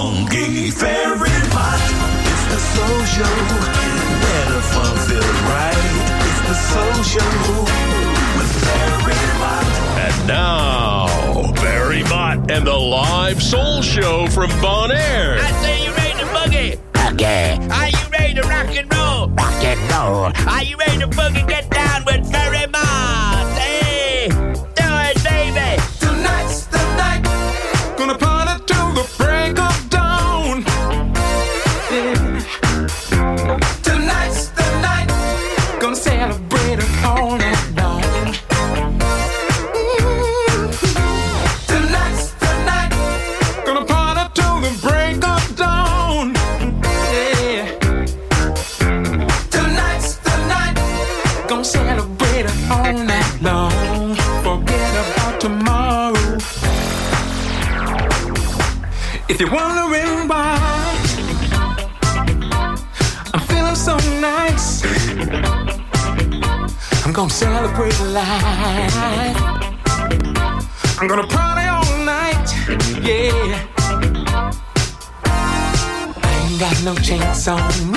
funky, very hot. It's the soul show, where the fun feels right. It's the soul show with very hot. And now, Barry Mott and the live soul show from Bon Air. I say you ready to boogie. Okay, Are you ready to rock and roll? rock and roll. Are you ready to boogie? Get got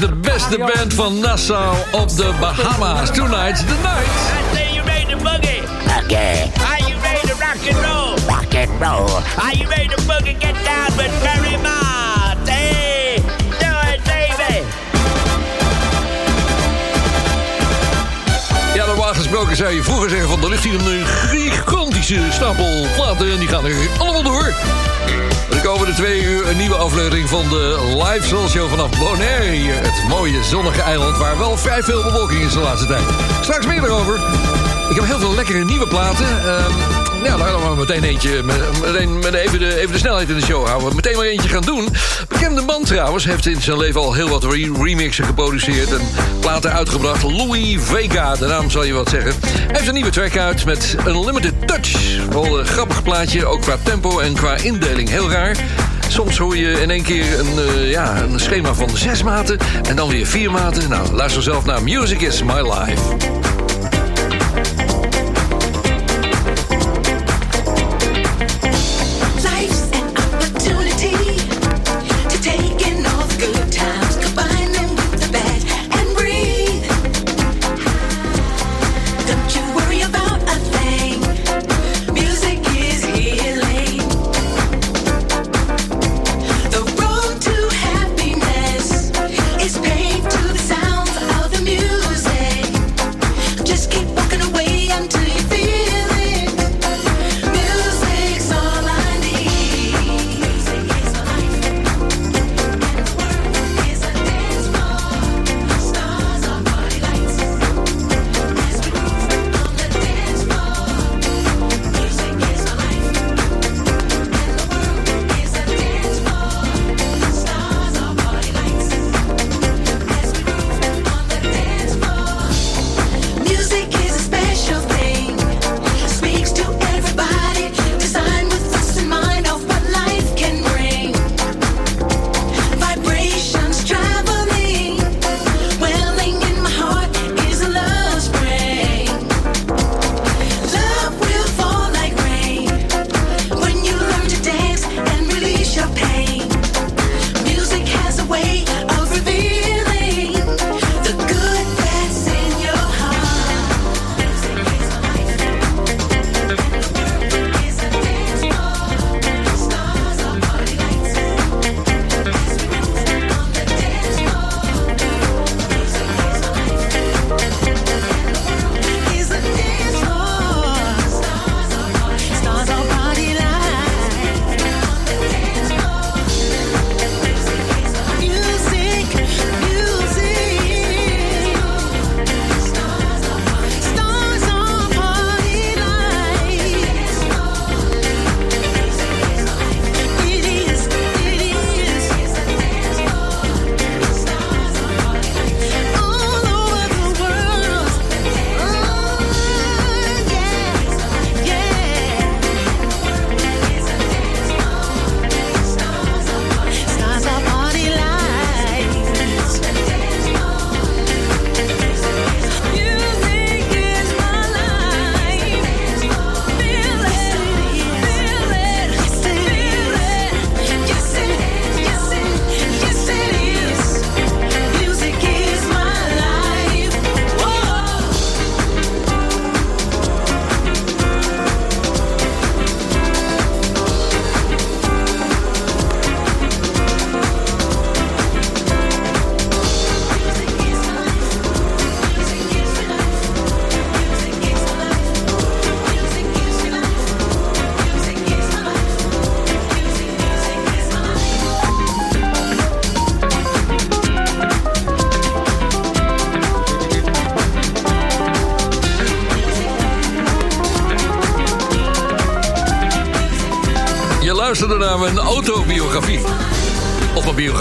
is de beste band van Nassau op de Bahama's. Tonight's the night. I say you ready to boogie. Okay, Are you ready to rock and roll? rock and roll. Are you ready to boogie? Get down with it, baby. Ja, normaal gesproken zou je vroeger zeggen van... er ligt hier een gigantische stapel platen en die gaan er allemaal door. De komende twee uur een nieuwe aflevering van de live soul show vanaf Bonaire. Het mooie zonnige eiland waar wel vrij veel bewolking is de laatste tijd. Straks meer erover. Ik heb heel veel lekkere nieuwe platen. Ehm, ja, daar gaan we meteen eentje, met- meteen, met even, de, even de snelheid in de show houden. Meteen maar eentje gaan doen. Bekende man trouwens, heeft in zijn leven al heel wat re- remixen geproduceerd en platen uitgebracht. Louis Vega, de naam zal je wat zeggen. Hij heeft een nieuwe track uit met Unlimited Touch. Wel een grappig plaatje, ook qua tempo en qua indeling heel raar. Soms hoor je in één keer een, eh, ja, een schema van zes maten en dan weer vier maten. Nou, luister zelf naar Music is My Life.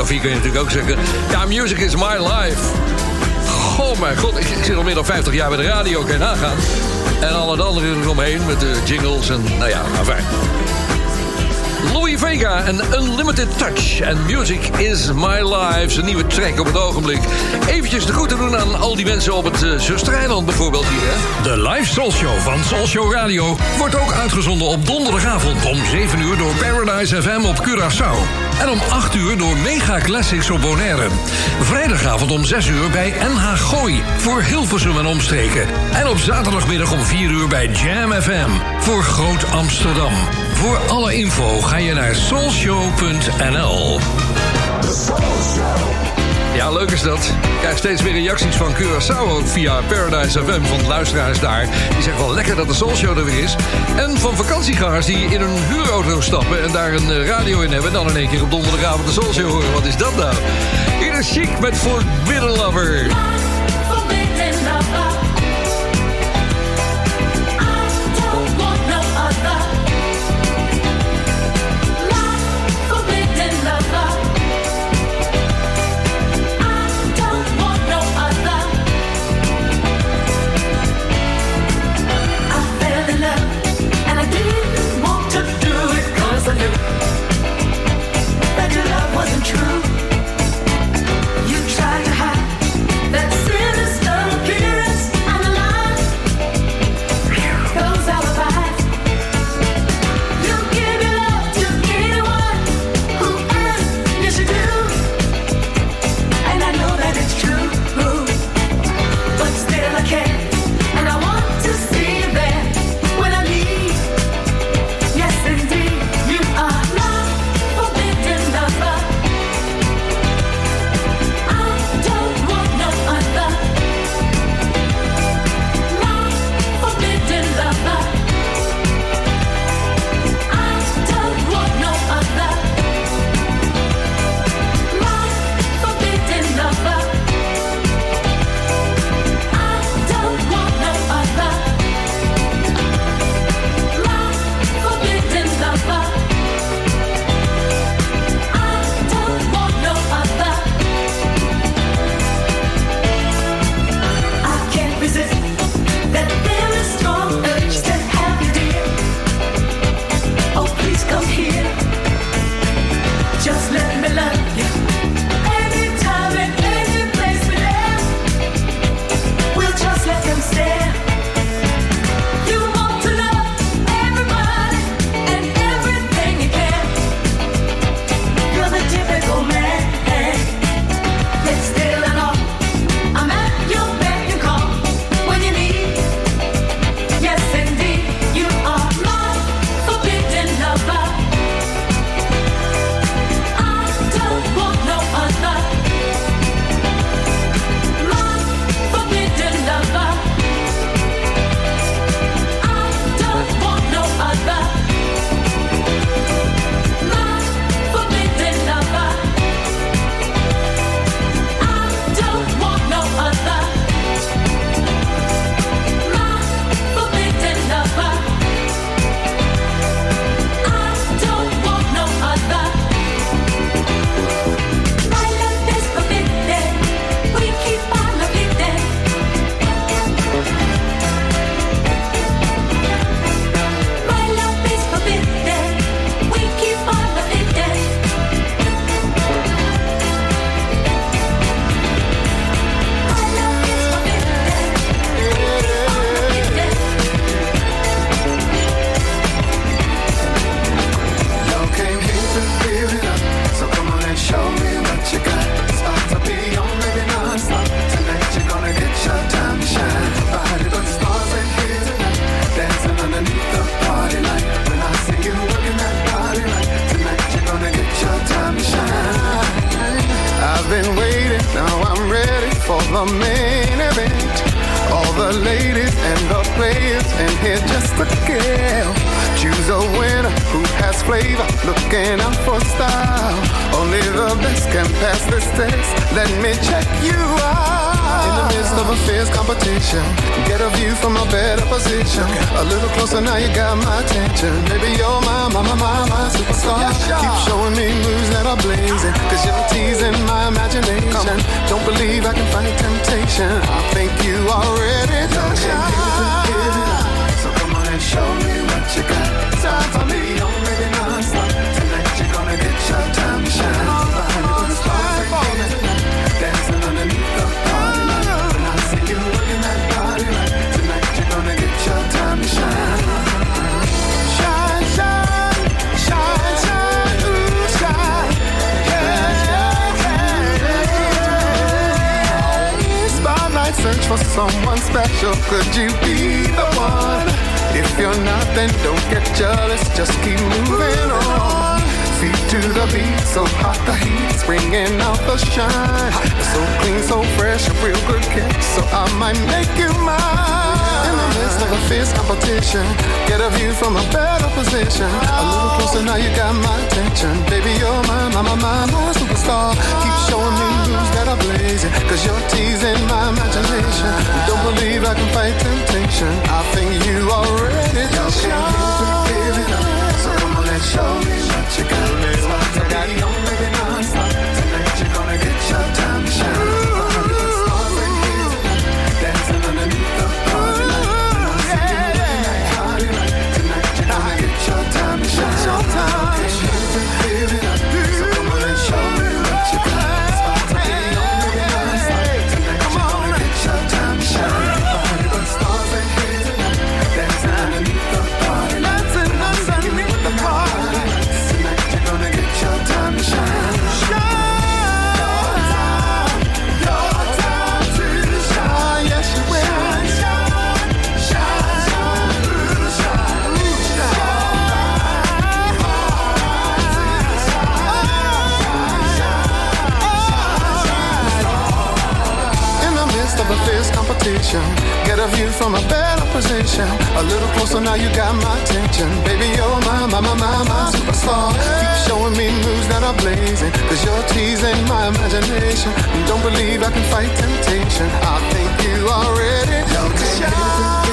Biografie kun je natuurlijk ook zeggen. Ja, music is my life. Oh mijn god, ik, zit al meer dan 50 jaar bij de radio, kan je nagaan. En al het andere eromheen met de jingles en nou ja, maar fijn. Louis Vega en Unlimited Touch. En Music is My Life. Zijn nieuwe track op het ogenblik. Eventjes de groeten doen aan al die mensen op het uh, Zustereiland bijvoorbeeld hier. De live Soul Show van Soul Show Radio wordt ook uitgezonden op donderdagavond om 7 uur door Paradise FM op Curaçao. En om 8 uur door Mega Classics op Bonaire. Vrijdagavond om 6 uur bij NH Gooi voor Hilversum en omstreken. En op zaterdagmiddag om 4 uur bij Jam FM voor Groot Amsterdam. Voor alle info ga je naar soulshow.nl. Ja, leuk is dat. Ik krijg steeds weer reacties van Curaçao ook via Paradise FM van luisteraars daar. Die zeggen wel lekker dat de Soul Show er weer is. En van vakantiegangers die in een huurauto stappen en daar een eh, radio in hebben. En dan in één keer op donderdagavond de Soul Show horen. Wat is dat nou? Hier is Chic met Forbidden Lover. got my attention. Baby, you're my, my, my, my, my superstar. Keep showing me moves that are blazing. Cause you're teasing my imagination. And don't believe I can fight temptation. I think you are ready. Don't be shy.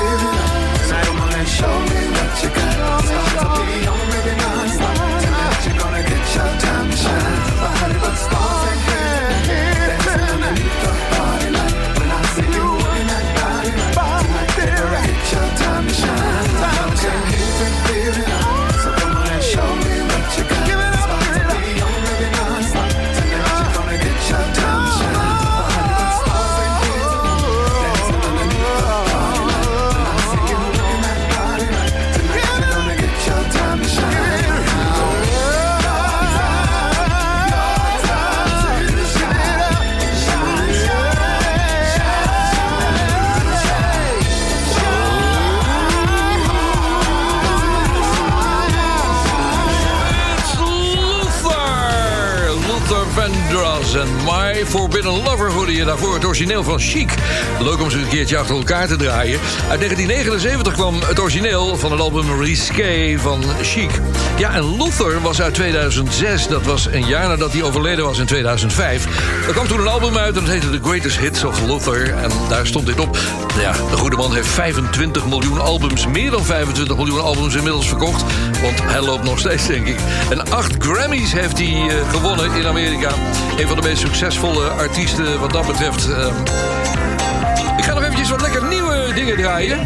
Forbidden Lover hoorde je daarvoor het origineel van Chic. Leuk om ze een keertje achter elkaar te draaien. Uit 1979 kwam het origineel van het album Risqué van Chic. Ja, en Luther was uit 2006. Dat was een jaar nadat hij overleden was in 2005. Er kwam toen een album uit en dat heette The Greatest Hits of Luther. En daar stond dit op. Ja, de goede man heeft 25 miljoen albums, meer dan 25 miljoen albums inmiddels verkocht. Want hij loopt nog steeds, denk ik. En acht Grammys heeft hij eh, gewonnen in Amerika. Een van de meest succesvolle artiesten wat dat betreft. Ehm. Ik ga nog eventjes wat lekker nieuwe dingen draaien.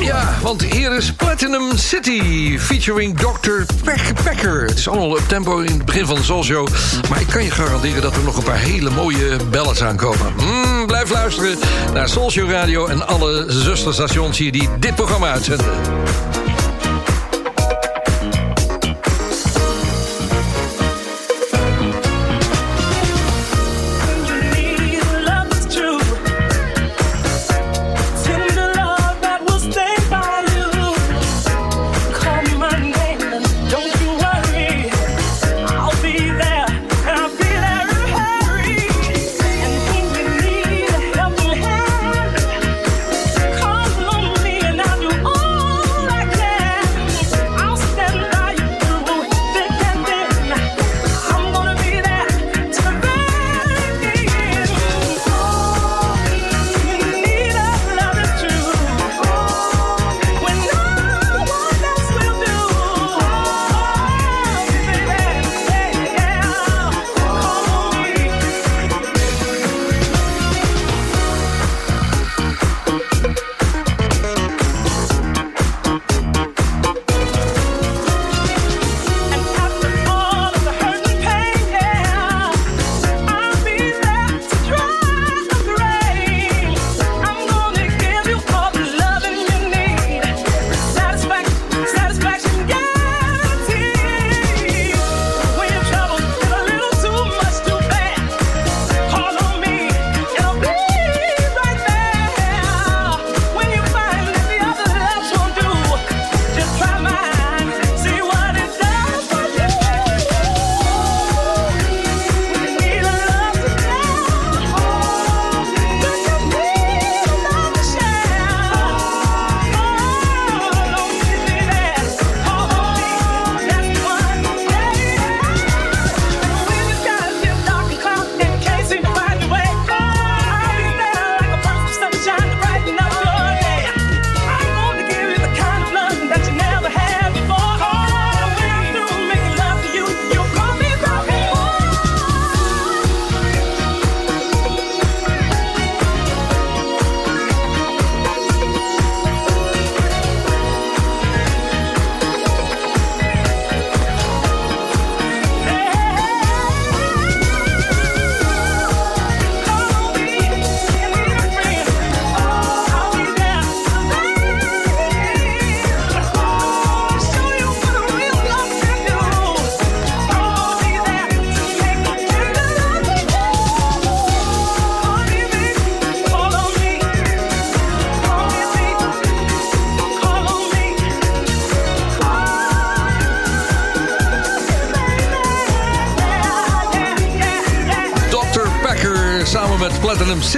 Ja, want hier is Platinum City featuring Dr. Peck Pecker. Het is allemaal op tempo in het begin van de Soul Maar ik kan je garanderen dat er nog een paar hele mooie ballads aankomen. Mm. Luisteren naar Soulshow Radio en alle zusterstations hier die dit programma uitzenden.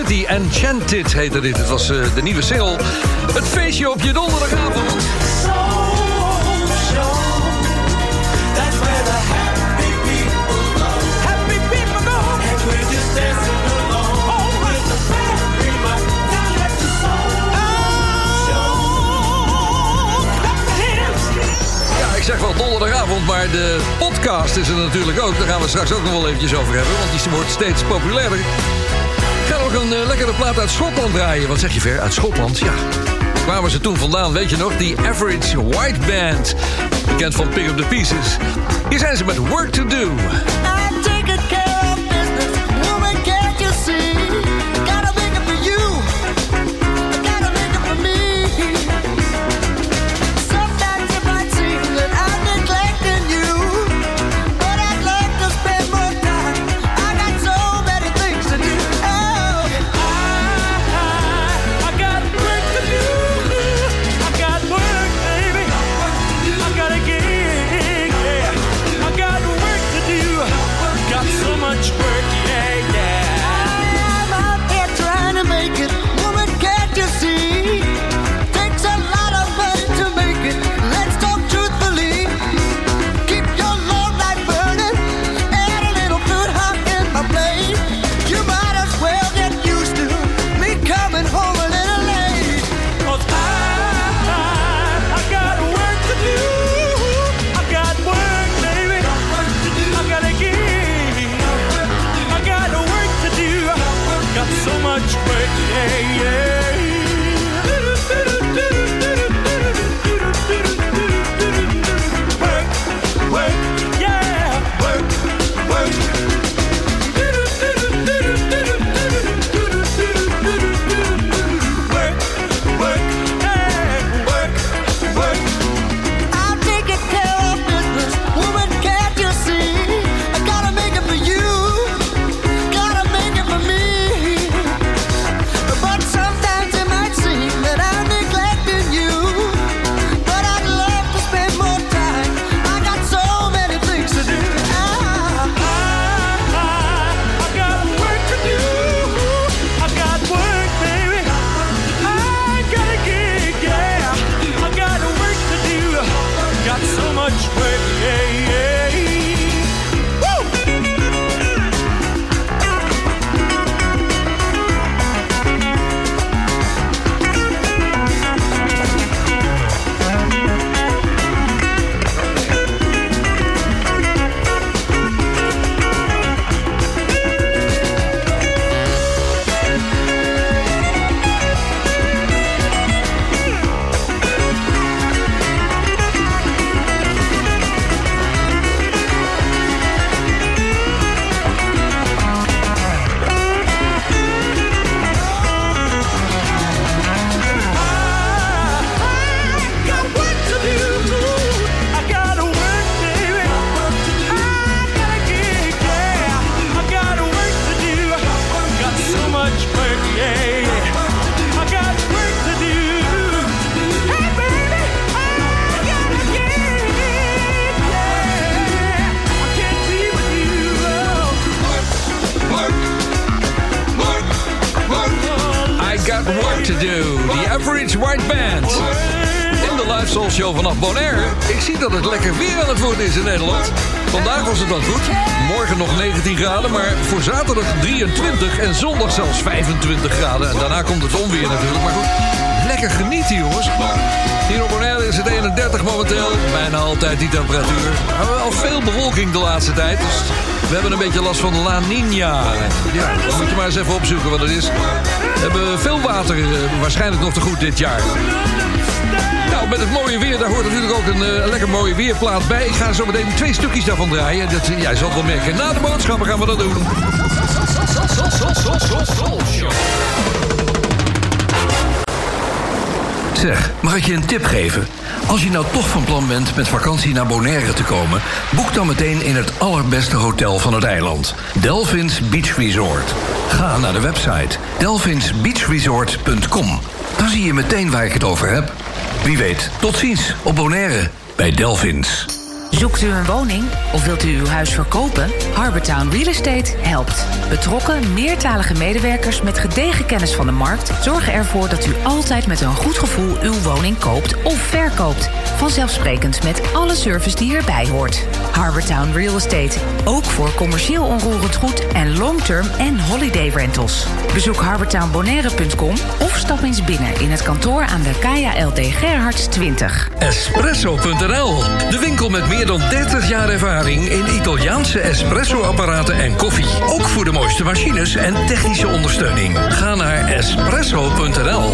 City Enchanted heette dit. Het was eh, de nieuwe single. Het feestje op je donderdagavond. ik zeg wel donderdagavond, maar de podcast is er natuurlijk ook. Daar gaan we straks ook nog wel eventjes over hebben, want die wordt steeds populairder ook een eh, lekkere plaat uit Schotland draaien. Wat zeg je ver? Uit Schotland, ja. Kwamen ze toen vandaan, weet je nog? Die Average White Band. Bekend van Pick Up The Pieces. Hier zijn ze met Work To Do. opzoeken wat het is. We hebben veel water eh, waarschijnlijk nog te goed dit jaar. Nou, met het mooie weer, daar hoort natuurlijk ook een eh, lekker mooie weerplaat bij. Ik ga zo meteen twee stukjes daarvan draaien. Dat, eh, jij zal wel merken. Na de boodschappen gaan we dat doen. Zeg, mag ik je een tip geven? Als je nou toch van plan bent met vakantie naar Bonaire te komen... boek dan meteen in het allerbeste hotel van het eiland. Delphins Beach Resort. Ga naar de website delvinsbeachresort.com. Dan zie je meteen waar ik het over heb. Wie weet, tot ziens op Bonaire bij Delvins. Zoekt u een woning of wilt u uw huis verkopen? Harbortown Real Estate helpt. Betrokken, meertalige medewerkers met gedegen kennis van de markt zorgen ervoor dat u altijd met een goed gevoel uw woning koopt of verkoopt. Vanzelfsprekend met alle service die erbij hoort. Harbortown Real Estate. Ook voor commercieel onroerend goed en long-term en holiday rentals. Bezoek harbortownbonaire.com of stap eens binnen in het kantoor aan de Kaya LD Gerhards 20. Espresso.nl, de winkel met meer dan 30 jaar ervaring in Italiaanse espresso-apparaten en koffie. Ook voor de mooiste machines en technische ondersteuning. Ga naar espresso.nl.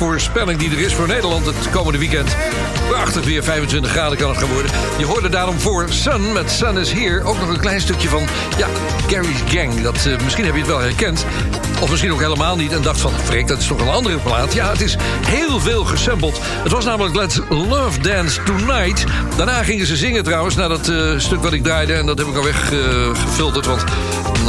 mooie weersvoorspelling die er is voor Nederland het komende weekend. Prachtig weer, 25 graden kan het gaan worden. Je hoorde daarom voor Sun met Sun is Here ook nog een klein stukje van ja, Gary's Gang. Dat, eh, misschien heb je het wel herkend. Of misschien ook helemaal niet en dacht van, freak, dat is toch een andere plaat. Ja, het is heel veel gesampled. Het was namelijk Let's Love Dance Tonight. Daarna gingen ze zingen trouwens, naar dat eh, stuk wat ik draaide. En dat heb ik al weggefilterd, want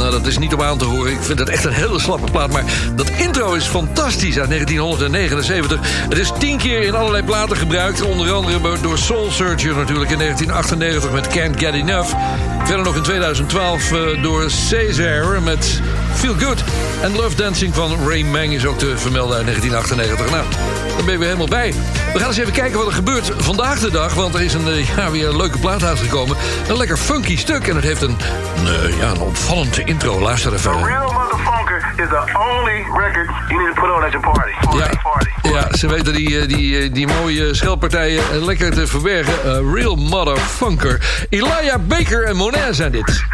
nou, dat is niet om aan te horen. Ik vind het echt een hele slappe plaat. Maar dat intro is fantastisch uit 1979. Het is tien keer in allerlei platen gebruikt. Onder andere door Soul Searcher natuurlijk in 1998 met Can't Get Enough. Verder nog in 2012 eh, door Cesar met Feel Good. En Love Dancing van Ray Mang is ook te vermelden uit 1998. Nou, dan ben je weer helemaal bij. We gaan eens even kijken wat er gebeurt vandaag de dag. Want er is een, eh, ja, weer een leuke plaat uitgekomen. Een lekker funky stuk. En het heeft een, een, eh, ja, een opvallende intro. Luister even. Real motherfunker is the only record you need to put on at your party. Ja, Party. ja, ze weten die, eh, die, die mooie schelpartijen lekker te verbergen. Eh, real motherfunker. Elijah Baker en Monet zijn dit.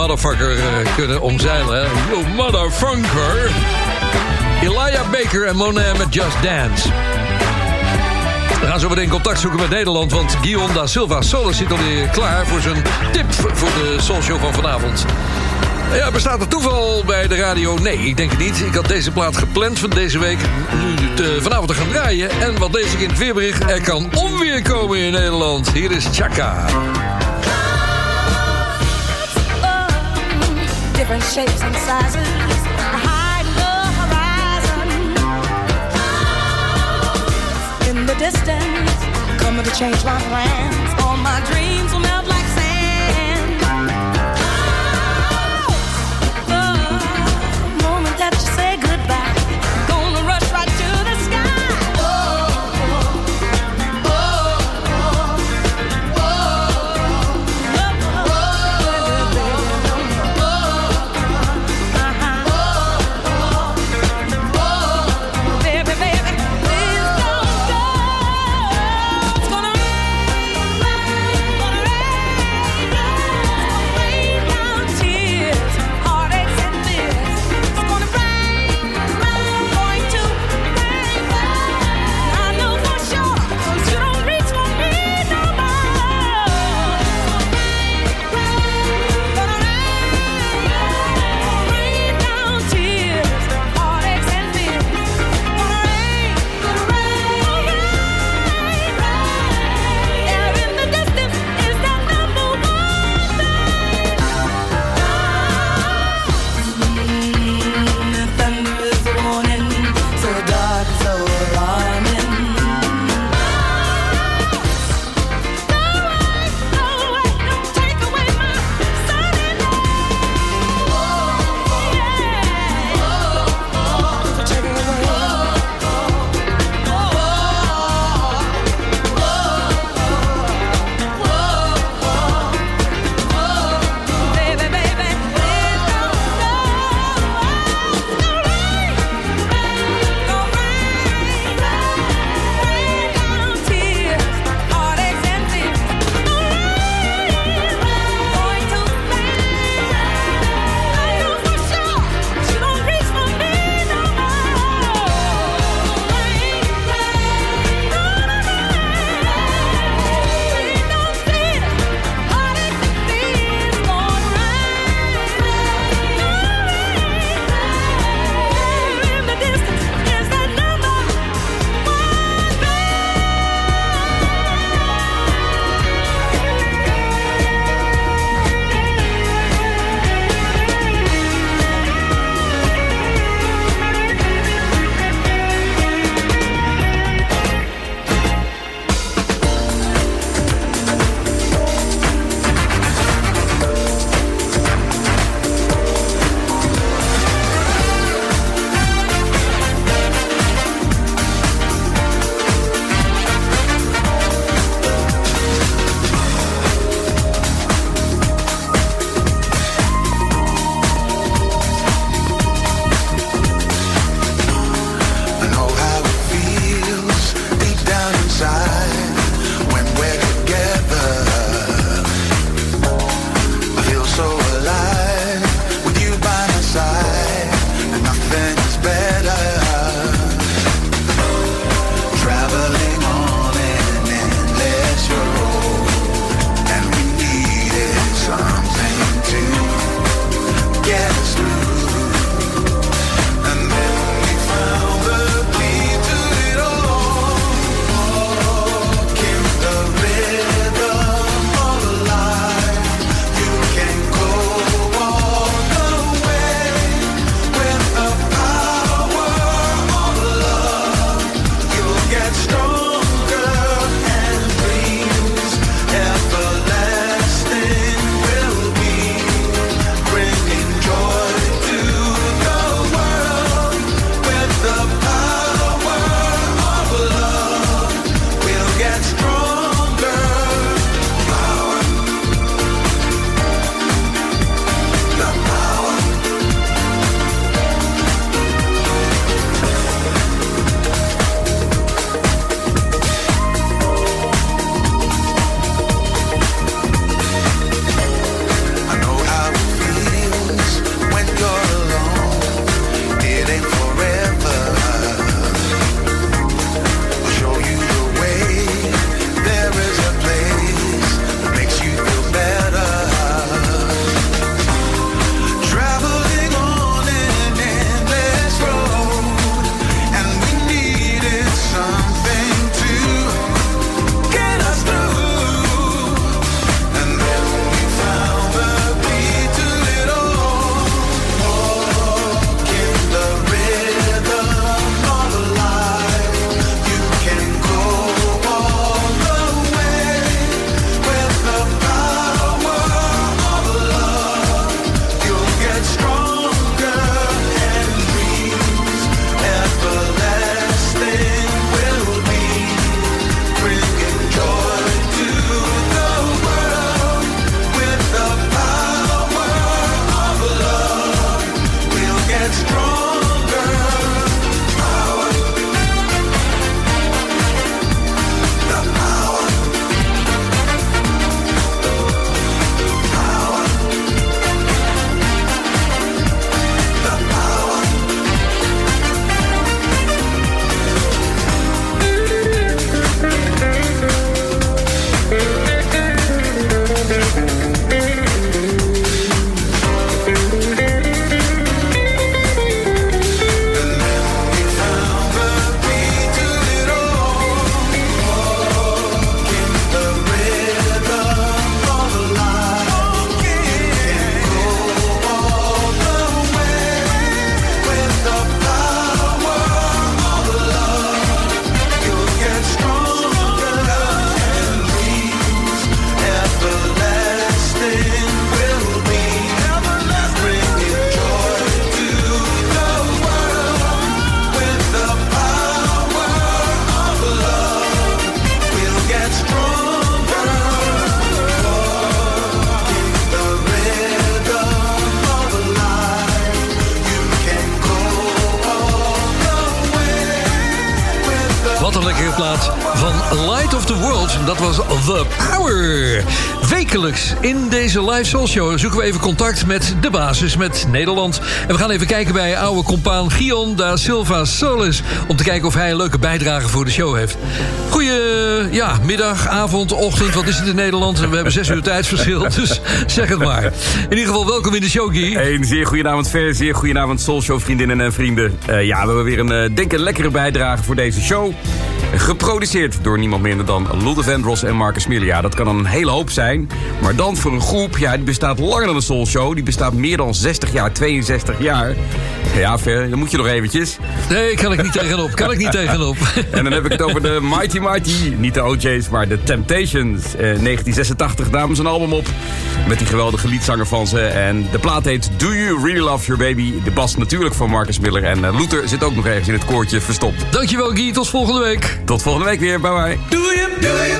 Motherfucker eh, kunnen omzeilen. Yo, motherfucker. Elijah Baker en Monet met Just Dance. We gaan zo meteen contact zoeken met Nederland... want Guillaume da Silva Solis zit alweer klaar... voor zijn tip voor de Soul Show van vanavond. Ja, bestaat er toeval bij de radio? Nee, ik denk het niet. Ik had deze plaat gepland van deze week nu te, vanavond te gaan draaien. En wat lees ik in het weerbericht? Er kan onweer komen in Nederland. Hier is Chaka. Different shapes and sizes. Hide the horizon. In the distance, coming to change my plans. All my dreams will melt deze live soul show zoeken we even contact met de basis, met Nederland. En we gaan even kijken bij oude compaan Gion da Silva Solis... om te kijken of hij een leuke bijdrage voor de show heeft. Goeie ja, middag, avond, ochtend, wat is het in Nederland? We hebben zes uur tijdsverschil, dus zeg het maar. In ieder geval, welkom in de show, Guy. Een zeer goedenavond, Ver. Zeer goedenavond, Soulshow vriendinnen en vrienden. Eh, ja, we hebben weer een, eh, denk een lekkere bijdrage voor deze show. Geproduceerd door niemand minder dan Lode Vendros en Marcus Miller. Ja, dat kan een hele hoop zijn. Maar dan voor een groep, ja, die bestaat langer dan de Soul Show. Die bestaat meer dan 60 jaar, 62 jaar. Ja, Ver, dan moet je nog eventjes. Nee, kan ik niet tegenop. Kan ik niet tegenop. En dan heb ik het over de Mighty Mighty. Niet de OJ's, maar de Temptations. Eh, 1986 namen ze een album op. Met die geweldige liedzanger van ze. En de plaat heet Do You Really Love Your Baby? De bas natuurlijk van Marcus Miller. En eh, Luther zit ook nog ergens in het koortje verstopt. Dankjewel, Guy. Tot volgende week. Tot volgende week weer. Bye bye. Do you, do you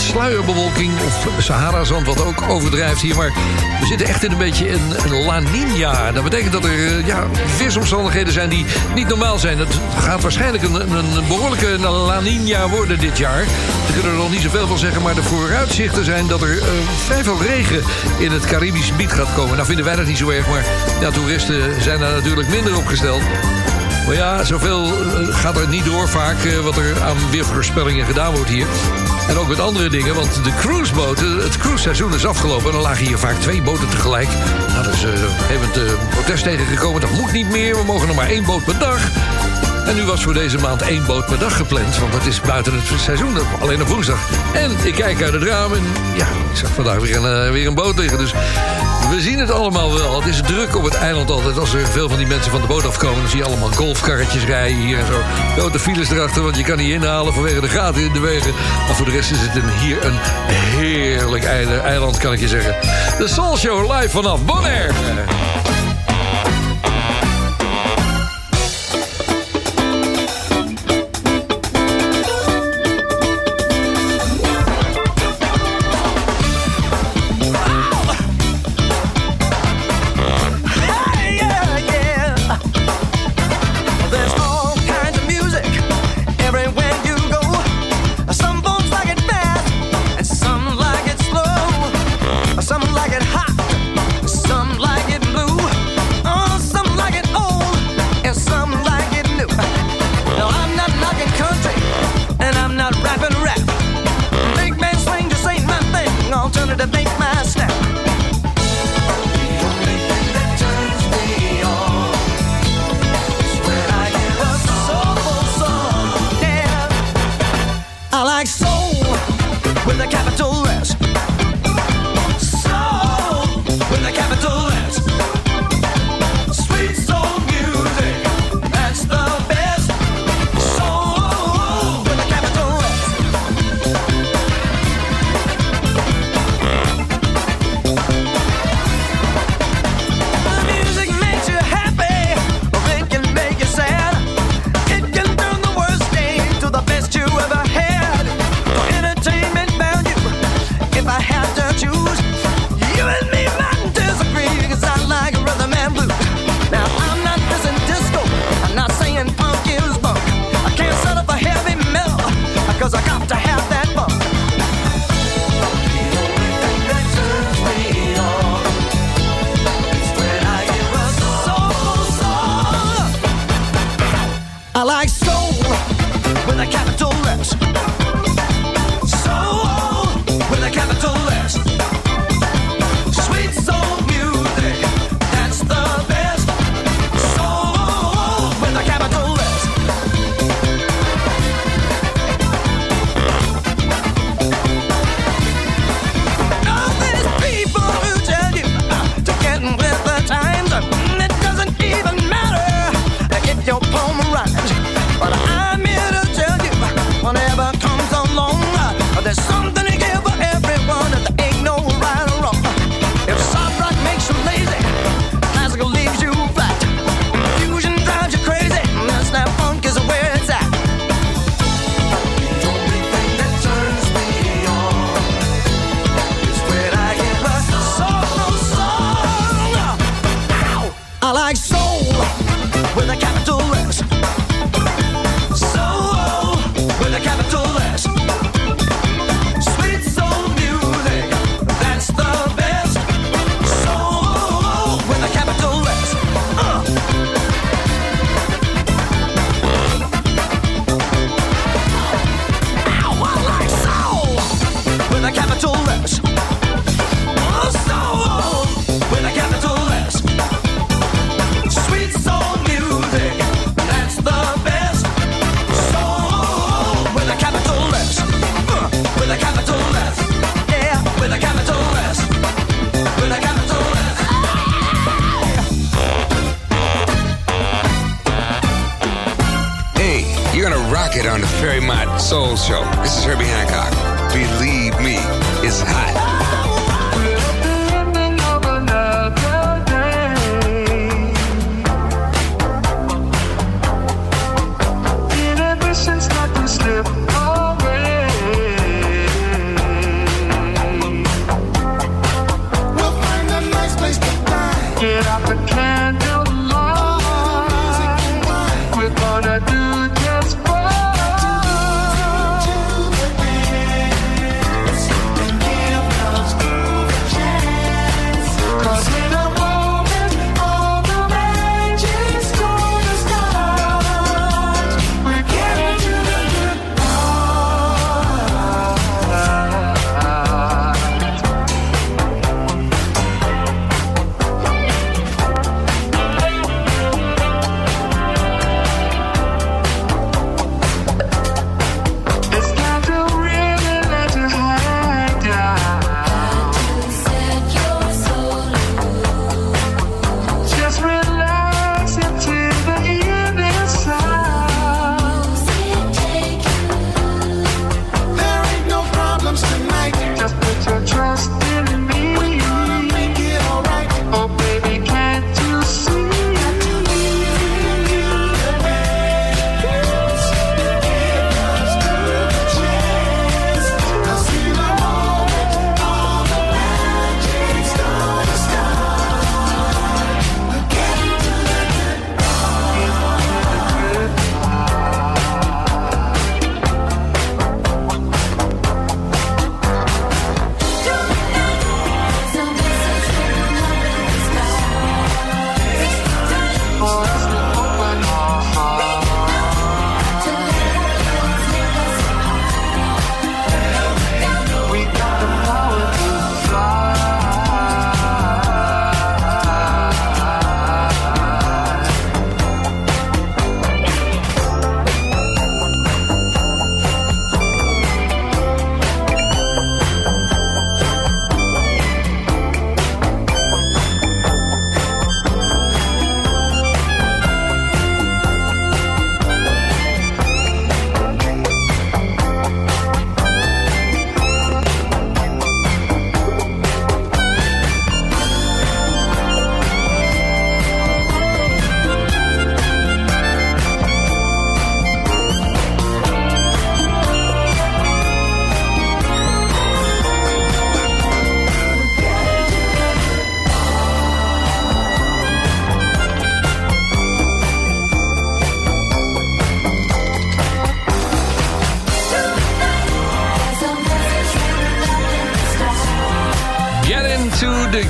sluierbewolking... of Sahara-zand, wat ook overdrijft hier. Maar we zitten echt in een beetje een, La Nina. Dat betekent dat er eh, ja, weersomstandigheden zijn die niet normaal zijn. Het gaat waarschijnlijk een, behoorlijke La Nina worden dit jaar. We kunnen er nog niet zoveel van zeggen, maar de vooruitzichten zijn... dat er eh, vrij veel regen in het Caribisch gebied gaat komen. Nou vinden wij dat niet zo erg, maar ja, toeristen zijn daar natuurlijk minder opgesteld. Maar ja, zoveel eh, gaat er niet door vaak wat er aan weervoorspellingen gedaan wordt hier. En ook met andere dingen, want de cruiseboten, het cruiseseizoen is afgelopen... en dan lagen hier vaak twee boten tegelijk. Nou, daar is uh, protest tegengekomen. Dat moet niet meer, we mogen nog maar één boot per dag. En nu was voor deze maand één boot per dag gepland. Want dat is buiten het seizoen, alleen op woensdag. En ik kijk uit het raam en ja, ik zag vandaag weer een, uh, weer een boot liggen. Dus we zien het allemaal wel. Het is druk op het eiland altijd. Als er veel van die mensen van de boot afkomen... dan zie je allemaal golfkarretjes rijden hier en zo. Grote files erachter, want je kan niet inhalen... vanwege de gaten in de wegen. Maar voor de rest is het een, hier een heerlijk eiland, kan ik je zeggen. De Soul Show live vanaf Bonaire.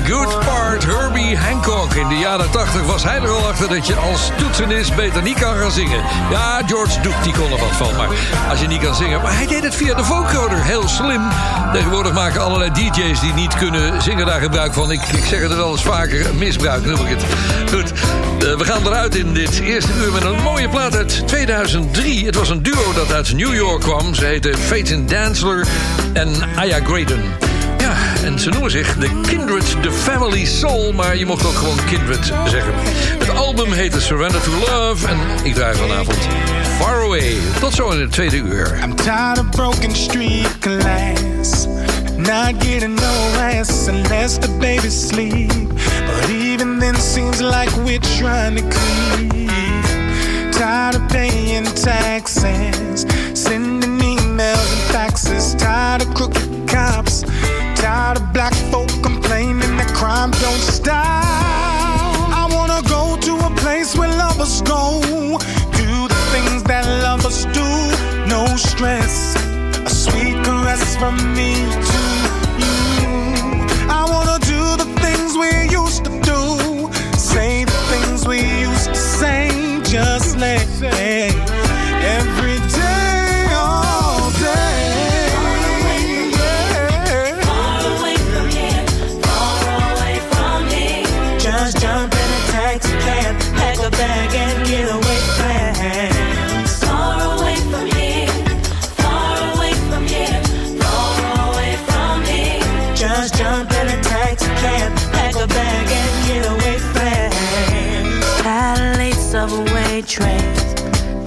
Good part, Herbie Hancock. In de jaren 80 was hij er al achter dat je als toetsenist beter niet kan gaan zingen. Ja, George Duke, die kon er wat van, maar als je niet kan zingen... Maar hij deed het via de vocoder, heel slim. Tegenwoordig maken allerlei DJ's die niet kunnen zingen daar gebruik van. Ik, ik zeg het wel eens vaker, misbruik noem ik het. Goed, eh, we gaan eruit in dit eerste uur met een mooie plaat uit 2003. Het was een duo dat uit New York kwam. Ze heten Phaeton Dansler en Aya Graydon. Ja, en ze noemen zich The Kindred, The Family Soul... maar je mocht ook gewoon Kindred zeggen. Het album heette Surrender to Love... en ik draai vanavond Far Away. Tot zo in het tweede uur. I'm tired of broken street glass. Not getting no rest unless the baby's sleep. But even then, seems like we're trying to creep. Tired of paying taxes, sending emails and faxes. Tired of crooked cops. Tired of black folk complaining that crime don't stop. I wanna go to a place where lovers go. Do the things that lovers do. No stress. A sweet caress from me to you. I wanna do the things we used to do. Say the things we used to say. Just let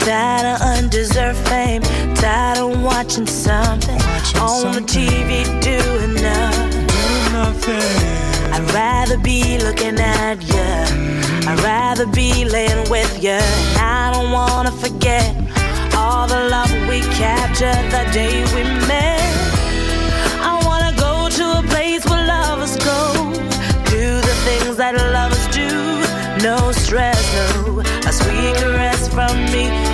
Tired of undeserved fame. Tired of watching something on the TV doing nothing. Nothing. I'd rather be looking at you. I'd rather be laying with you. And I don't wanna forget all the love we captured the day we met. I wanna go to a place where lovers go. Do the things that lovers do. No stress, no. A sweet caress from me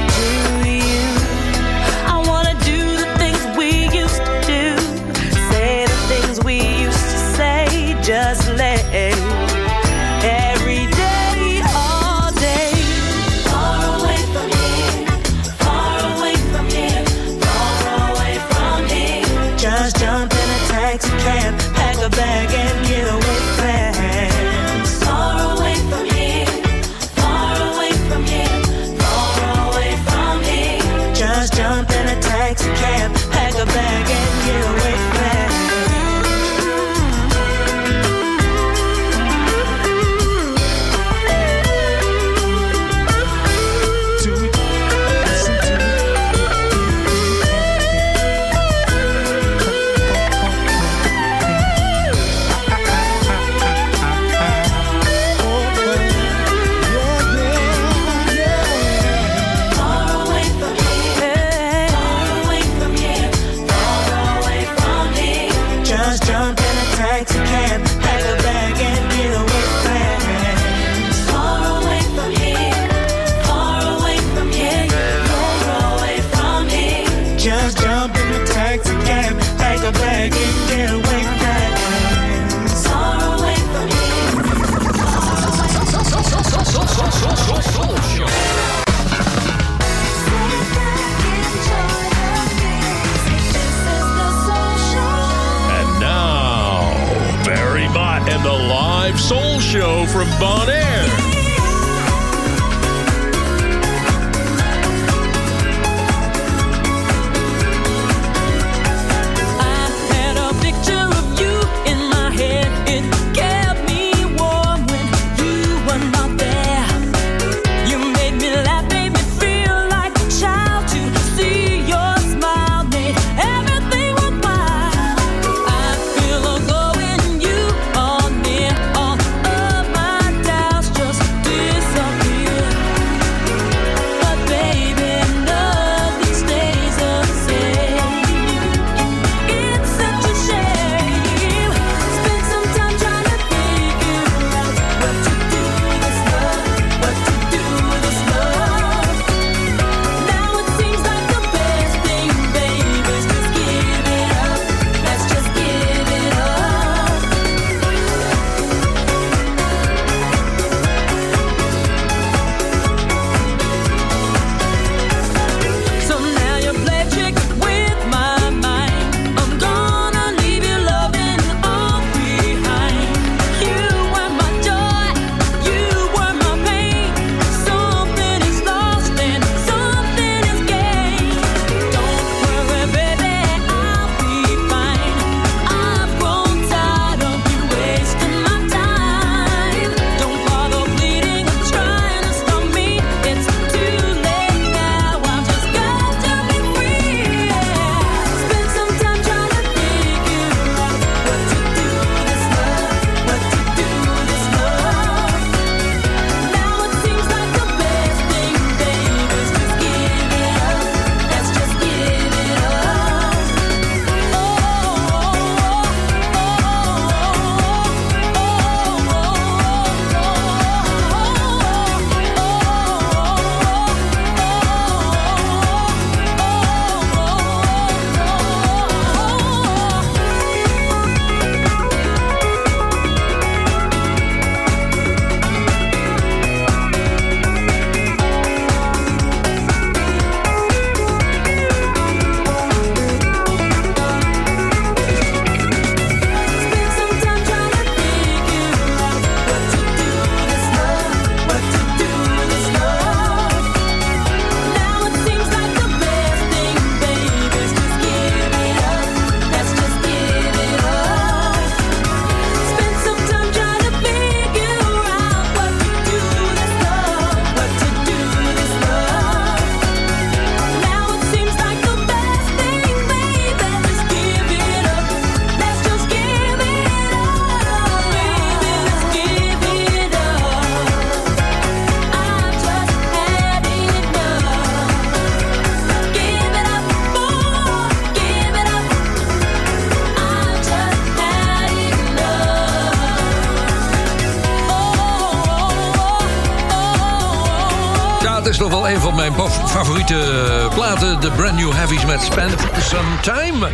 mijn favoriete eh, platen. De Brand New Heavies met Spend Some Time.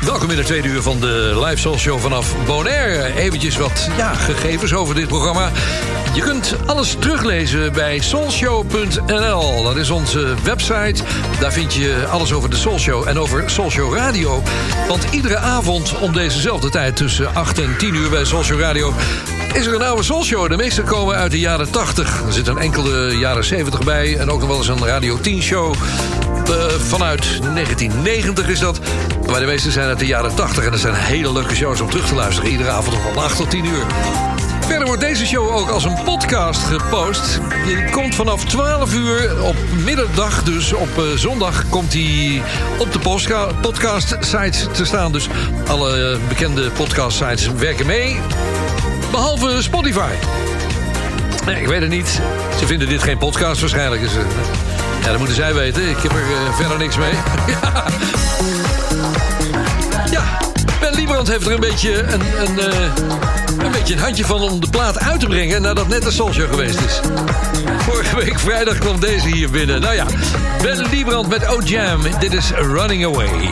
Welkom in de tweede uur van de Live Soul Show vanaf Bonaire. Eventjes wat ja, gegevens over dit programma. Je kunt alles teruglezen bij soulshow.nl. Dat is onze website. Daar vind je alles over de Soul Show en over Soul Show Radio. Want iedere avond om dezezelfde tijd tussen 8 en 10 uur bij Soul Show Radio... is er een oude Soul Show. De meeste komen uit de jaren 80. Er zit een enkele jaren 70 bij. En ook nog wel eens een Radio 10 show. Eh, vanuit 1990 is dat. Maar de meeste zijn uit de jaren 80. En er zijn hele leuke shows om terug te luisteren. Iedere avond van 8 tot 10 uur. Verder wordt deze show ook als een podcast gepost. Die komt vanaf 12 uur op middag, dus op eh, zondag... komt hij op de podcast-sites te staan. Dus alle bekende podcast-sites werken mee. Behalve Spotify. Nee, ik weet het niet. Ze vinden dit geen podcast waarschijnlijk. Dus, eh, ja, dat moeten zij weten. Ik heb er eh, verder niks mee. ja. ja, Ben Liebrand heeft er een beetje een, een, eh, een beetje een handje van om de plaat uit te brengen... nadat net de Soulshow geweest is. Vorige week vrijdag kwam deze hier binnen. Nou ja, Ben Liebrand met O-Jam. Dit is Running Away.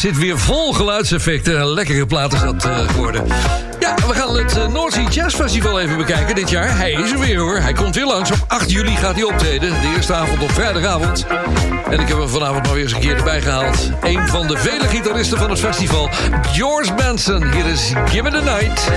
Zit weer vol geluidseffecten. Lekkere plaat is dat eh, geworden. Ja, we gaan het uh, Sea Jazz Festival even bekijken dit jaar. Hij is er weer hoor. Hij komt weer langs. Op 8 juli gaat hij optreden. De eerste avond op vrijdagavond. En ik heb hem vanavond maar weer eens een keer erbij gehaald. Een van de vele gitaristen van het festival. George Benson. Hier is Give It A Night.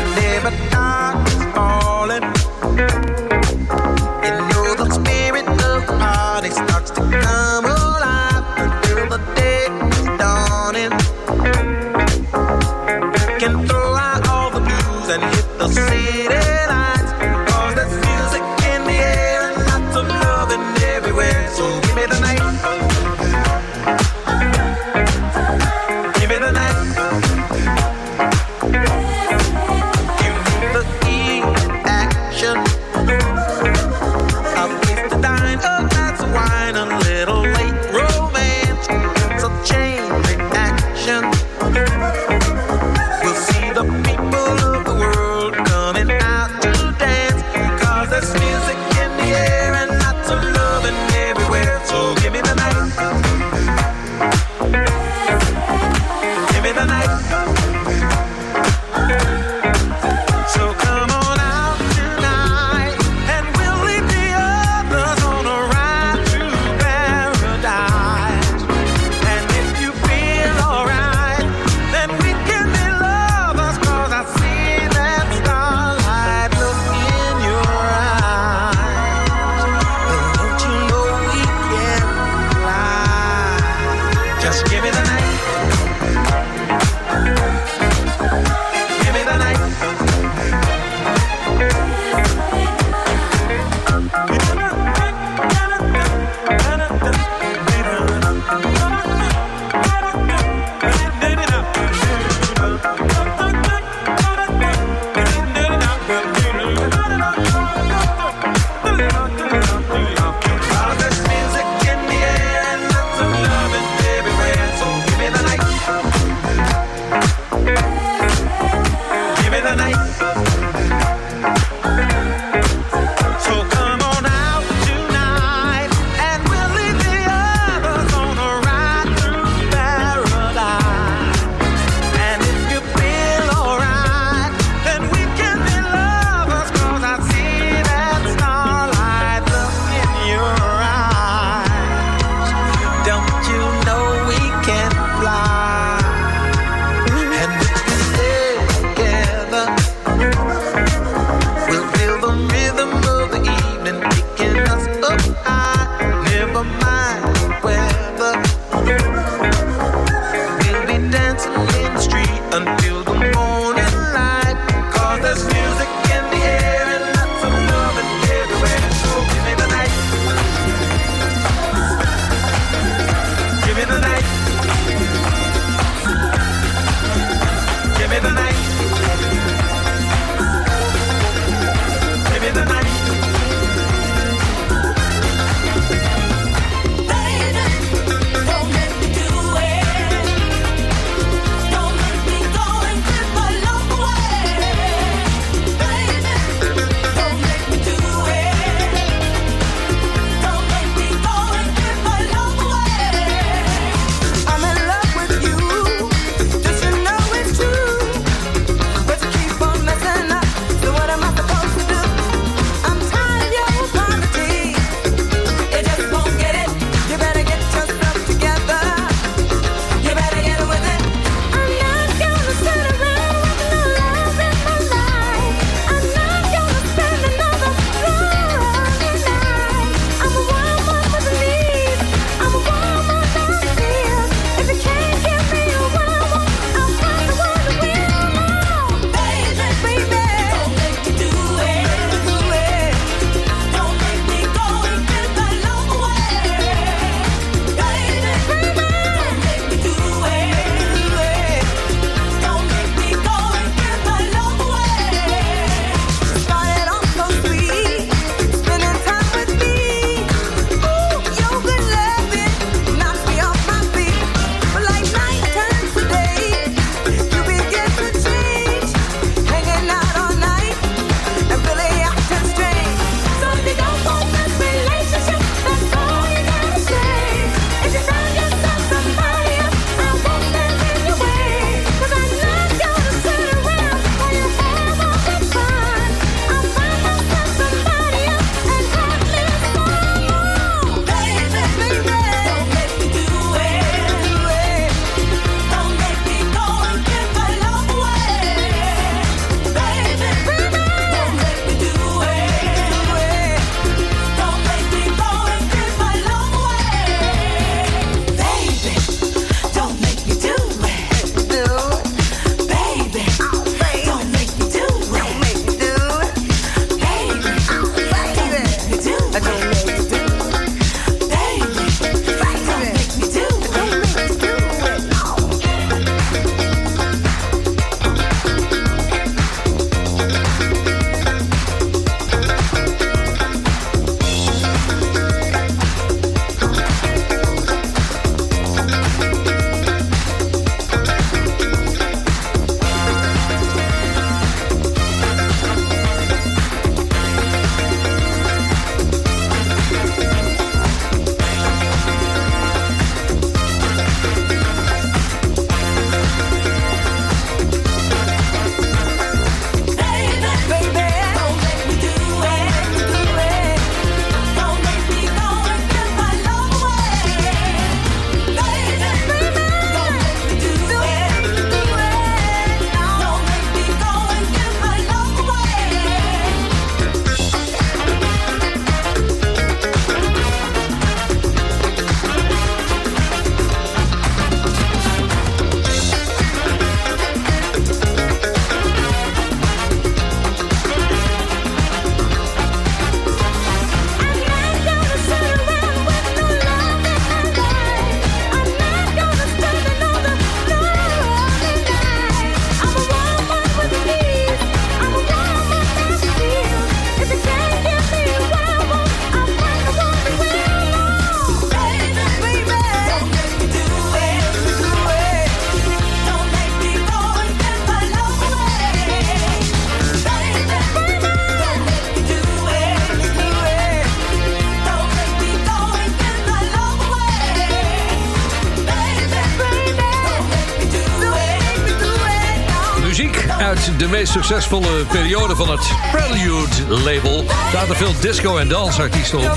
de meest succesvolle periode van het Prelude label. Zaten veel disco- en dansartiesten op.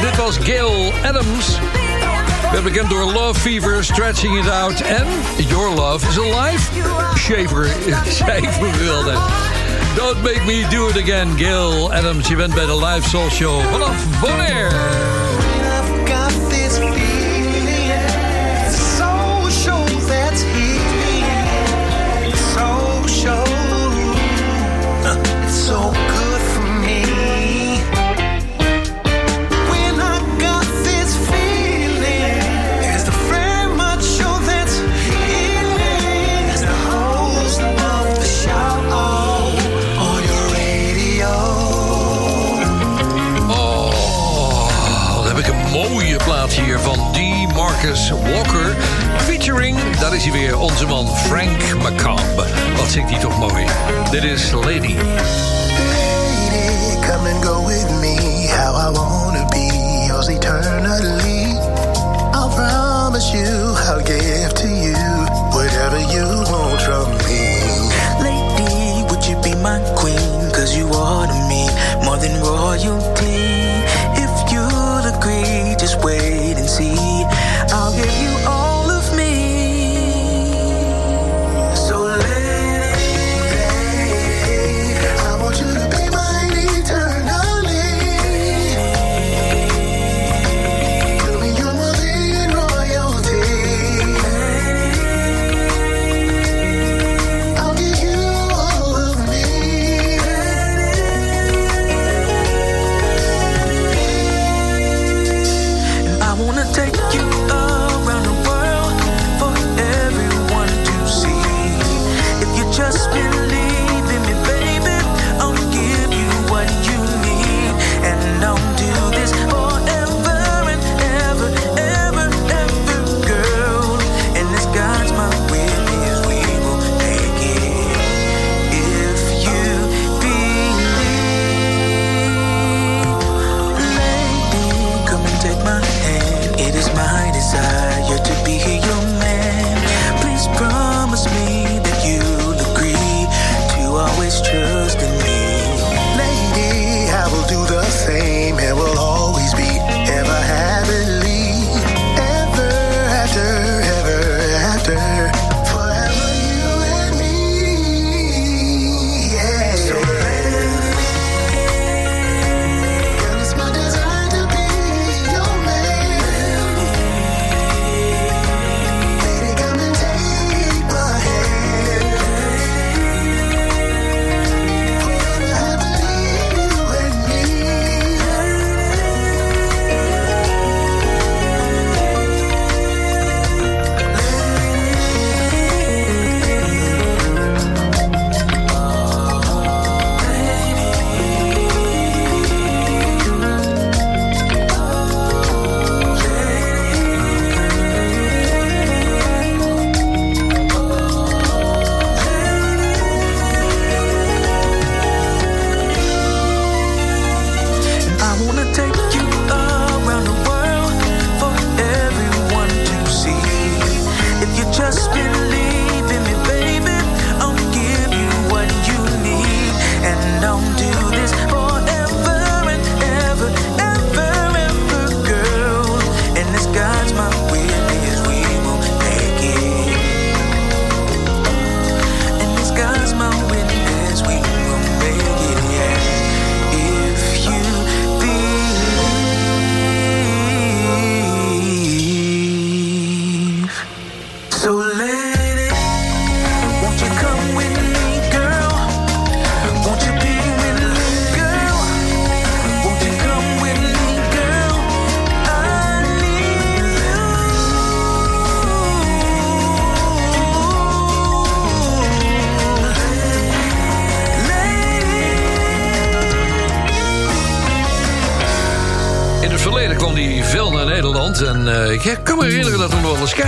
Dit was Gail Adams. Werd bekend door Love Fever, Stretching It Out en Your Love is Alive. Shaver, zij verwilde. Don't make me do it again, Gail Adams. Je bent bij de Live Soul Show vanaf Bonaire. Walker. Featuring, dat is hij weer, onze man Frank McComb. Wat zingt hij toch mooi. Dit is Lady.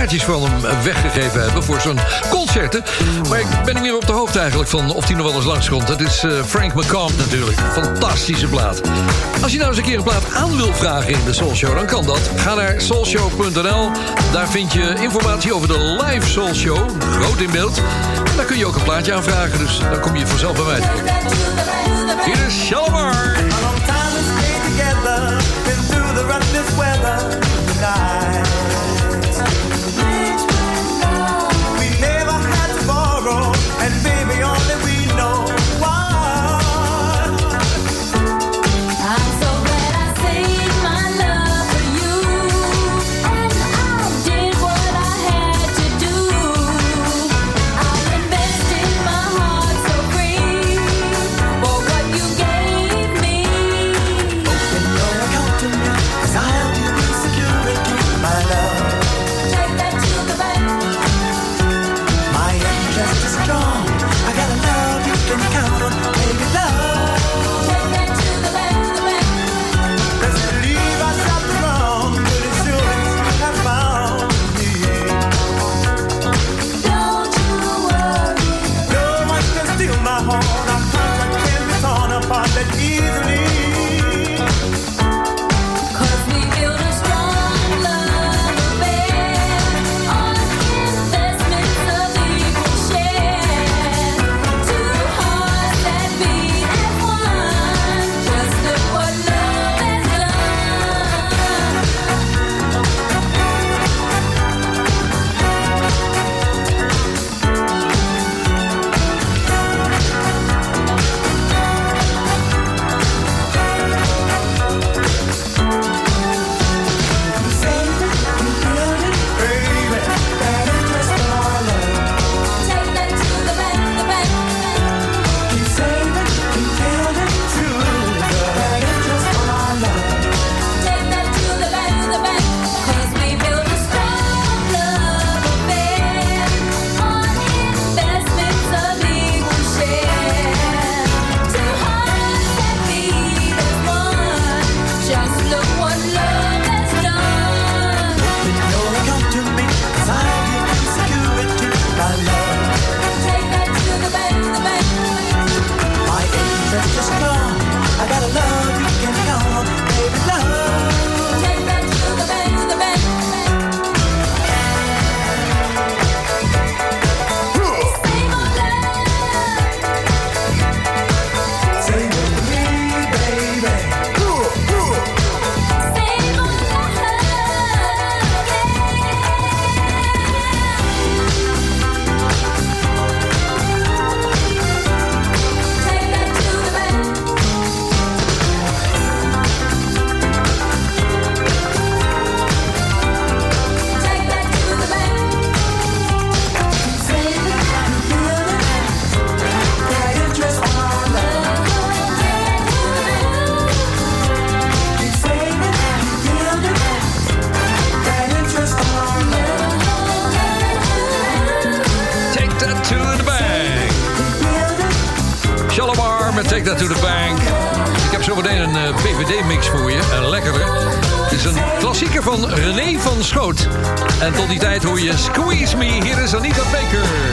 kaartjes van hem weggegeven hebben voor zo'n concerten. Maar ik ben nu weer op de hoogte eigenlijk van of hij nog wel eens langskomt. Dat is eh, Frank McComb natuurlijk. Fantastische plaat. Als je nou eens een keer een plaat aan wil vragen in de Soul Show, dan kan dat. Ga naar soulshow.nl. Daar vind je informatie over de live Soul Show. Groot in beeld. En daar kun je ook een plaatje aanvragen, dus dan kom je vanzelf bij mij. Hier is Shalomar. Been through the weather. En tot die tijd hoor je Squeeze Me. Hier is Anita Baker.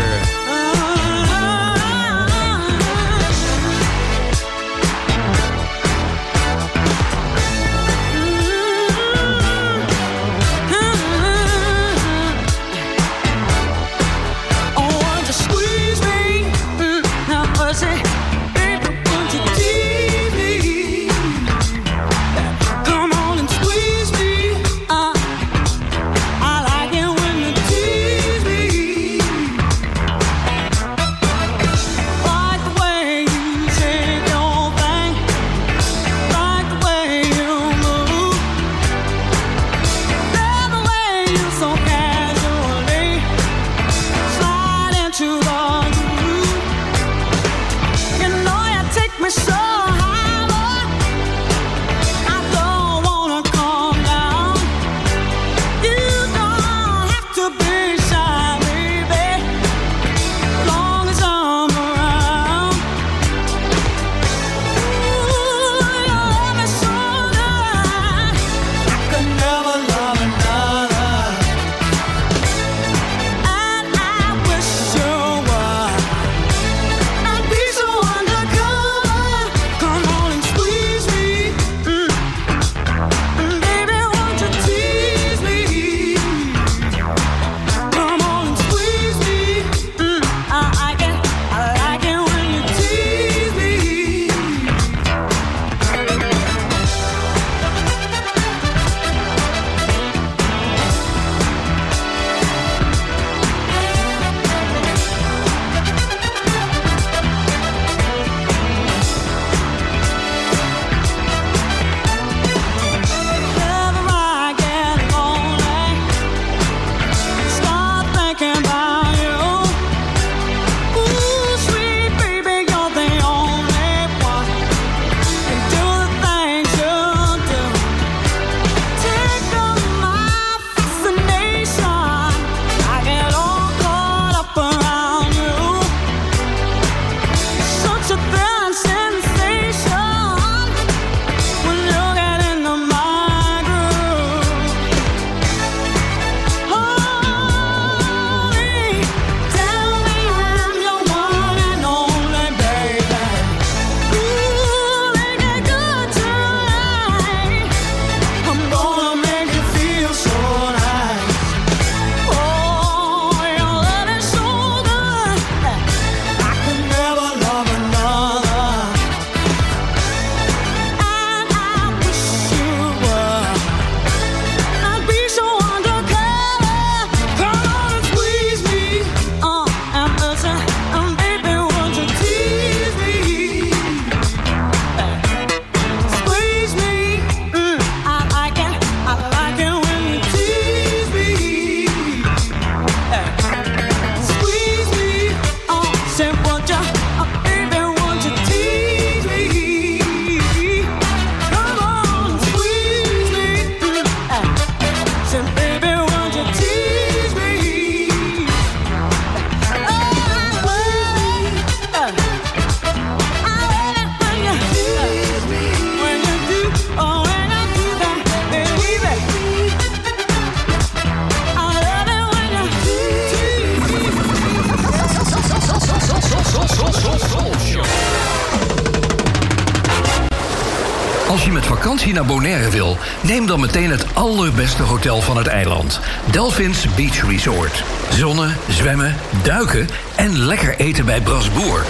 Neem dan meteen het allerbeste hotel van het eiland. Delphins Beach Resort. Zonnen, zwemmen, duiken en lekker eten bij Brasboer.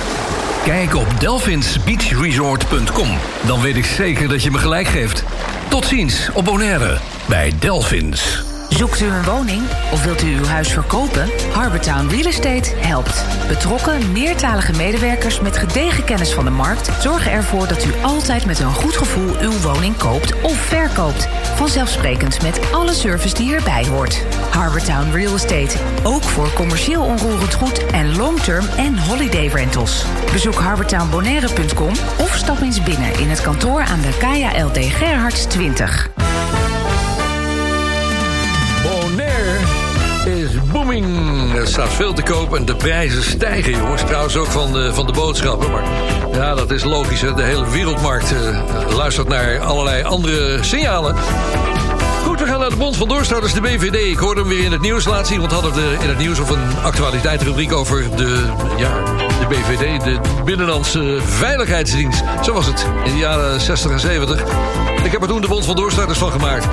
Kijk op delphinsbeachresort.com. Dan weet ik zeker dat je me gelijk geeft. Tot ziens op Bonaire bij Delphins. Zoekt u een woning of wilt u uw huis verkopen? Harbortown Real Estate helpt. Betrokken, meertalige medewerkers met gedegen kennis van de markt zorgen ervoor dat u altijd met een goed gevoel uw woning koopt of verkoopt. Vanzelfsprekend met alle service die hierbij hoort. Harbortown Real Estate. Ook voor commercieel onroerend goed en long-term en holiday rentals. Bezoek harbortownbonaire.com of stap eens binnen in het kantoor aan de Kaya LD Gerhards 20. Staat veel te koop en de prijzen stijgen, jongens. Trouwens ook van de, van de boodschappen. Maar ja, dat is logisch. Hè? De hele wereldmarkt eh, luistert naar allerlei andere signalen. Goed, we gaan naar de Bond van Doorstarters, de BVD. Ik hoorde hem weer in het nieuws laatst zien. Want hadden we in het nieuws of een actualiteitsrubriek over de, ja, de BVD, de Binnenlandse Veiligheidsdienst. Zo was het in de jaren 60 en 70. Ik heb er toen de Bond van Doorstarters van gemaakt.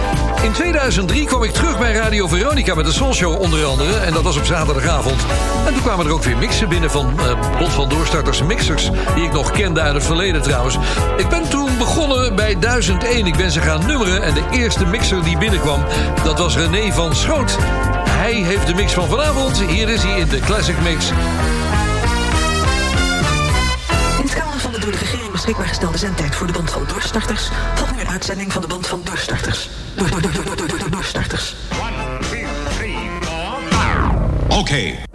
In 2003 kwam ik terug bij Radio Veronica met de Soul Show onder andere. En dat was op zaterdagavond. En toen kwamen er ook weer mixen binnen van eh, Bond van Doorstarters mixers. Die ik nog kende uit het verleden trouwens. Ik ben toen begonnen bij 1001. Ik ben ze gaan nummeren. En de eerste mixer die binnenkwam, dat was René van Schoot. Hij heeft de mix van vanavond. Hier is hij in de Classic Mix. In het van de door de regering beschikbaar gestelde zendtijd voor de Bond van Doorstarters een uitzending van de Bond van Doorstarters. Door, door, door, door, door, door, door, doorstarters. Okay.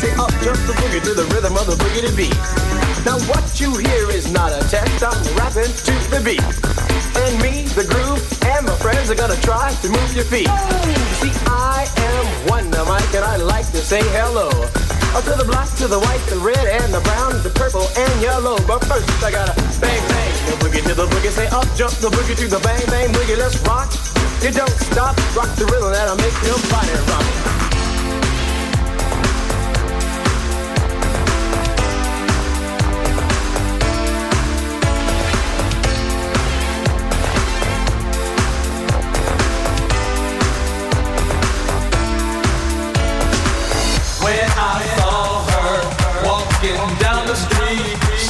Up jump the boogie to the rhythm of the boogie to beat. Now what you hear is not a test. I'm rapping to the beat. And me, the groove, and my friends are gonna try to move your feet. See, I am Wonder Mike, and I like to say hello. Up to the black, to the white, the red, and the brown, the purple, and yellow. But first, I gotta bang, bang, the boogie to the boogie. Say up, jump the boogie to the bang, bang, boogie. Let's rock. You don't stop, rock the rhythm that'll make your body rock.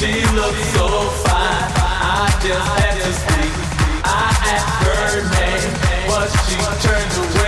She looked so fine. I just had to. I asked her name, but she turned away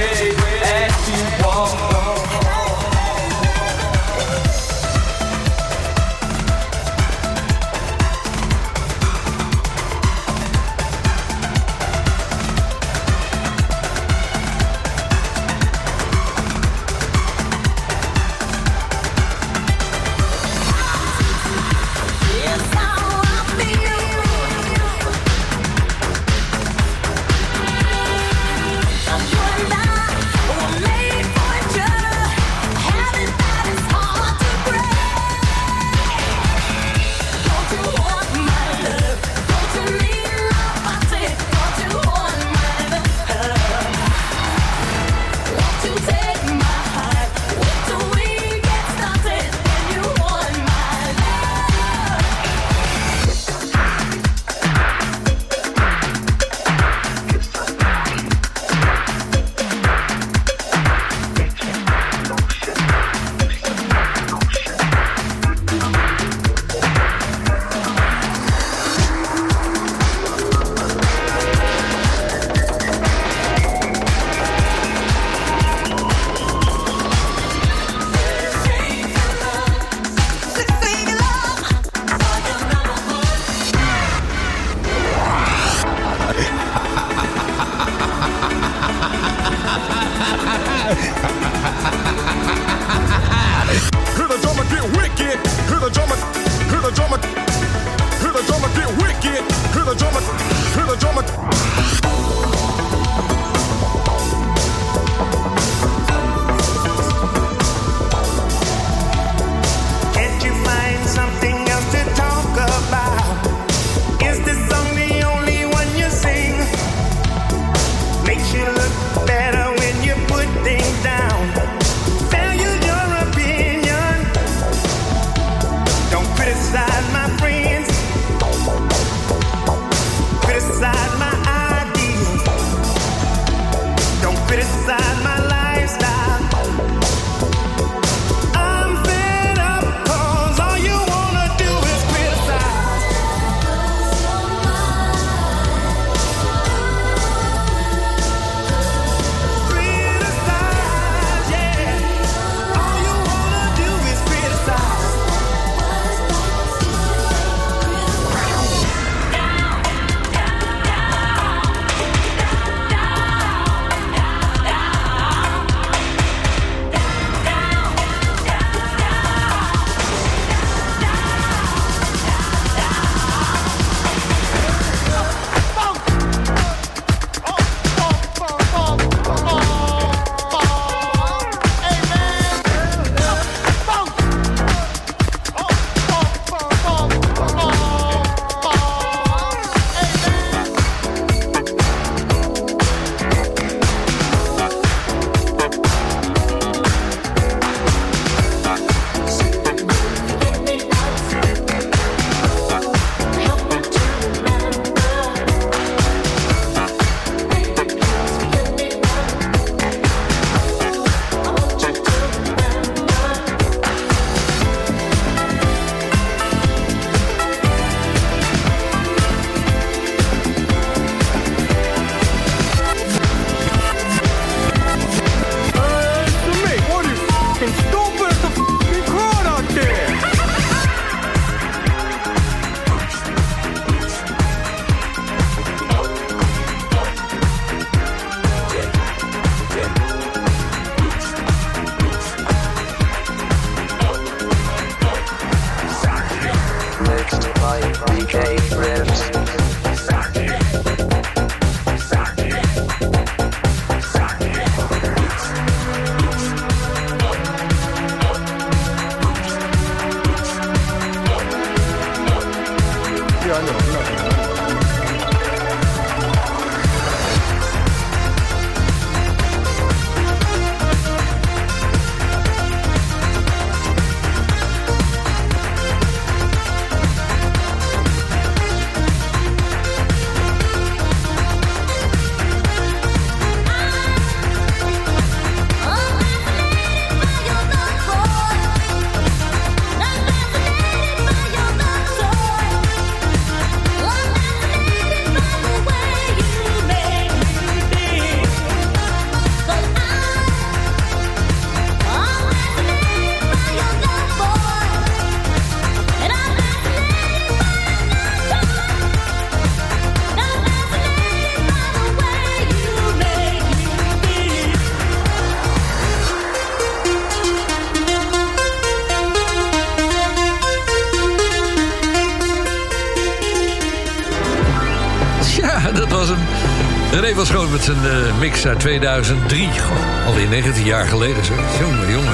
was gewoon met zijn eh, mix uit 2003. Goh, alweer 19 jaar geleden, zeg. Jongen, jongen.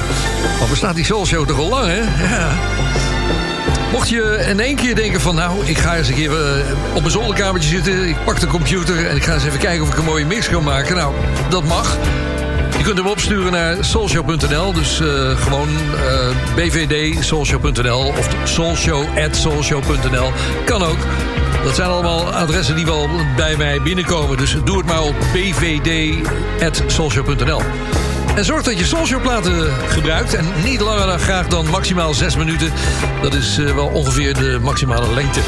Maar bestaat die Soul Show toch al lang, hè? Ja. Mocht je in één keer denken van... nou, ik ga eens een keer eh, op mijn zolderkamertje zitten... ik pak de computer en ik ga eens even kijken of ik een mooie mix kan maken. Nou, dat mag. Je kunt hem opsturen naar soulshow.nl. Dus eh, gewoon eh bvd.soulshow.nl of soulshow.soulshow.nl. Kan ook. Dat zijn allemaal adressen die wel bij mij binnenkomen. Dus doe het maar op bvd.soulshow.nl. En zorg dat je Soulshow-platen gebruikt. En niet langer dan graag dan maximaal 6 minuten. Dat is eh, wel ongeveer de maximale lengte.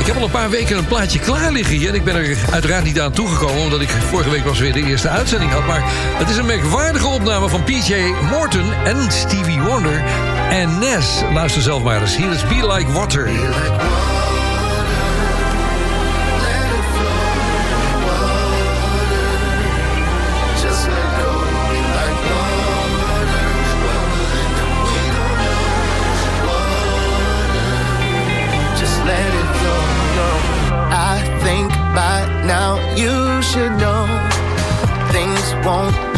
Ik heb al een paar weken een plaatje klaar liggen hier. En ik ben er uiteraard niet aan toegekomen... omdat ik vorige week pas weer de eerste uitzending had. Maar het is een merkwaardige opname van PJ Morton en Stevie Wonder en Nes. Luister zelf maar eens. Hier is Be Like Water. Won't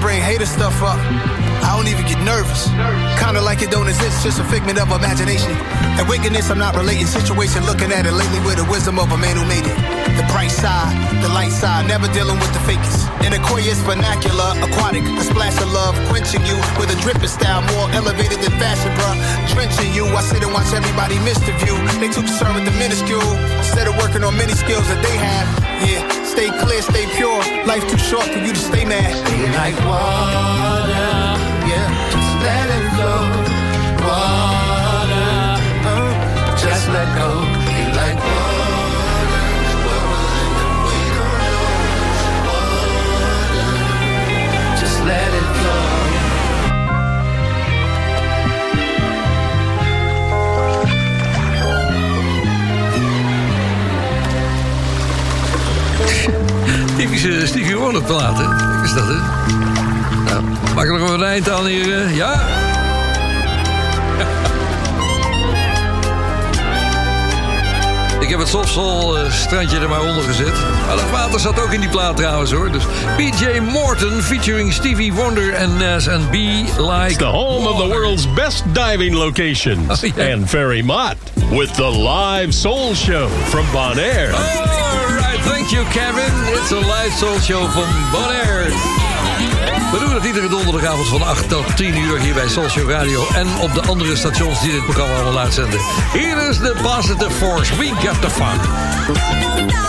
Bring hater stuff up, I don't even get nervous. Kinda like it don't exist, just a figment of imagination. And wickedness, I'm not relating situation, looking at it lately with the wisdom of a man who made it. The bright side, the light side, never dealing with the fakest. In Aquarius vernacular, aquatic, a splash of love, quenching you with a dripping style, more elevated than fashion, bruh. Drenching you, I sit and watch everybody miss the view. They too concerned with the minuscule, instead of working on many skills that they have. Yeah, stay clear, stay pure. Life too short for you to stay mad. Be like water. Yeah, just let it flow. Water. uh, just let go. Typische Stevie Wonder platen. Kijk eens dat, hè? Nou, maak er nog een eind aan hier. eh, Ja? Ik heb het Sofsol eh, strandje er maar onder gezet. Maar dat water zat ook in die plaat trouwens hoor. Dus PJ Morton featuring Stevie Wonder en Nas and Be Like It's the home of the world's best diving locations. And Ferry Mott with the live soul show from Bonaire. Alright, thank you Kevin. It's a live soul show van Bonaire. We doen het iedere donderdagavond van 8 tot 10 uur hier bij Show Radio... en op de andere stations die dit programma allemaal uitzenden. Hier is de Positive Force. We got the fun.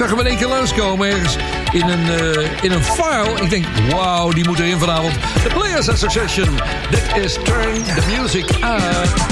Zag hem in één keer langskomen ergens in een, eh, in een file. Ik denk, wauw, die moet erin vanavond. The Players Association. Dit is Turn the Music Up.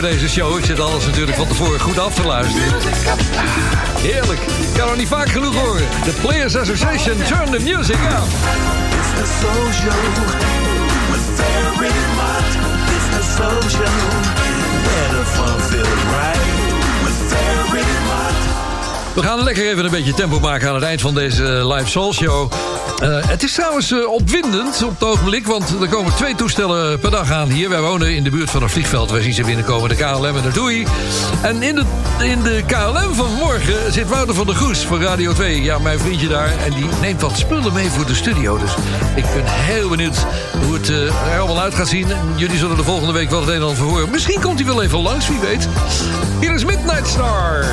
Voor deze show. Ik zit alles natuurlijk van tevoren goed af te luisteren. Heerlijk. Ik kan nog niet vaak genoeg horen. The Players Association, turn the music up. Soul much. Soul right. We gaan lekker even een beetje tempo maken aan het eind van deze live soul show. Eh, het is trouwens eh, opwindend op het ogenblik, want er komen twee toestellen per dag aan hier. Wij wonen in de buurt van een vliegveld. Wij zien ze binnenkomen, de KLM en de TUI. En in de, in de KLM van morgen zit Wouter van der Goes van Radio 2. Ja, mijn vriendje daar. En die neemt wat spullen mee voor de studio. Dus ik ben heel benieuwd hoe het eh, er allemaal uit gaat zien. En jullie zullen de volgende week wel het een en ander van horen. Misschien komt hij wel even langs, wie weet. Hier is Midnight Star.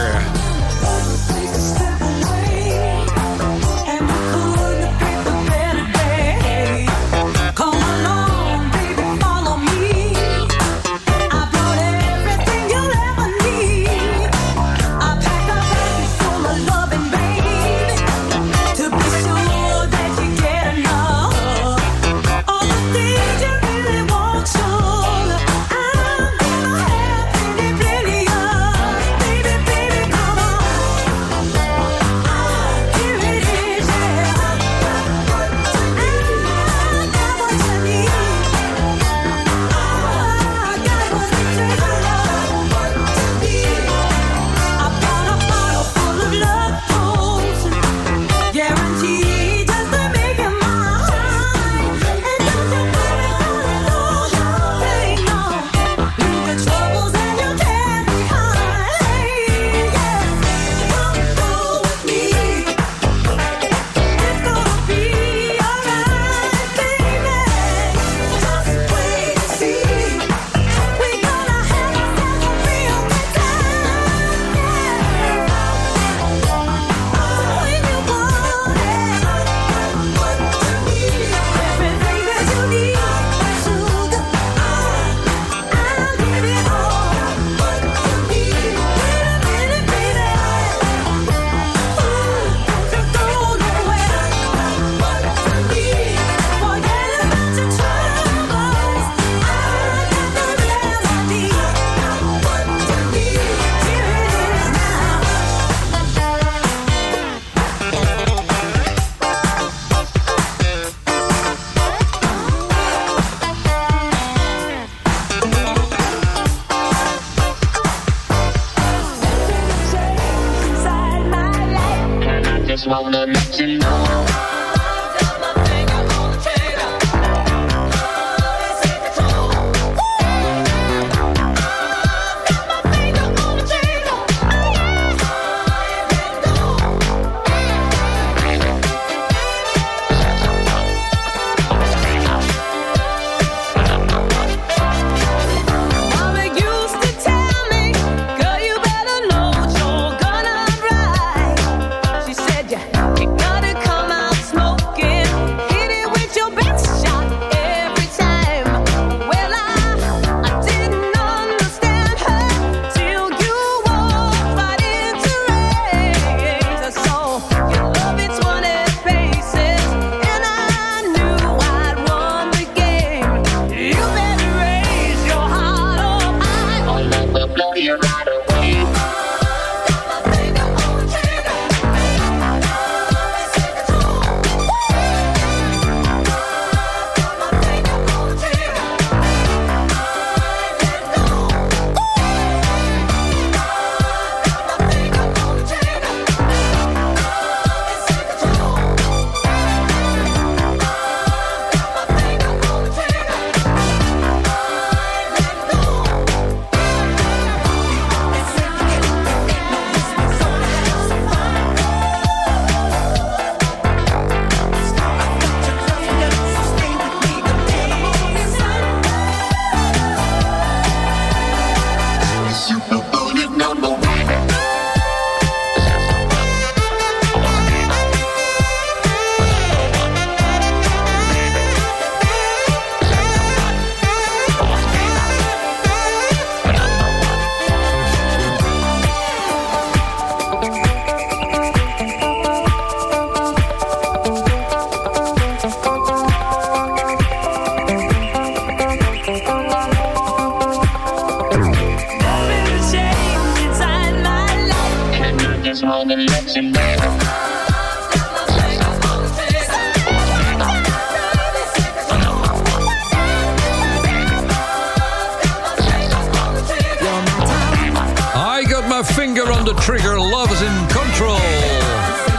On the trigger. Love is in control.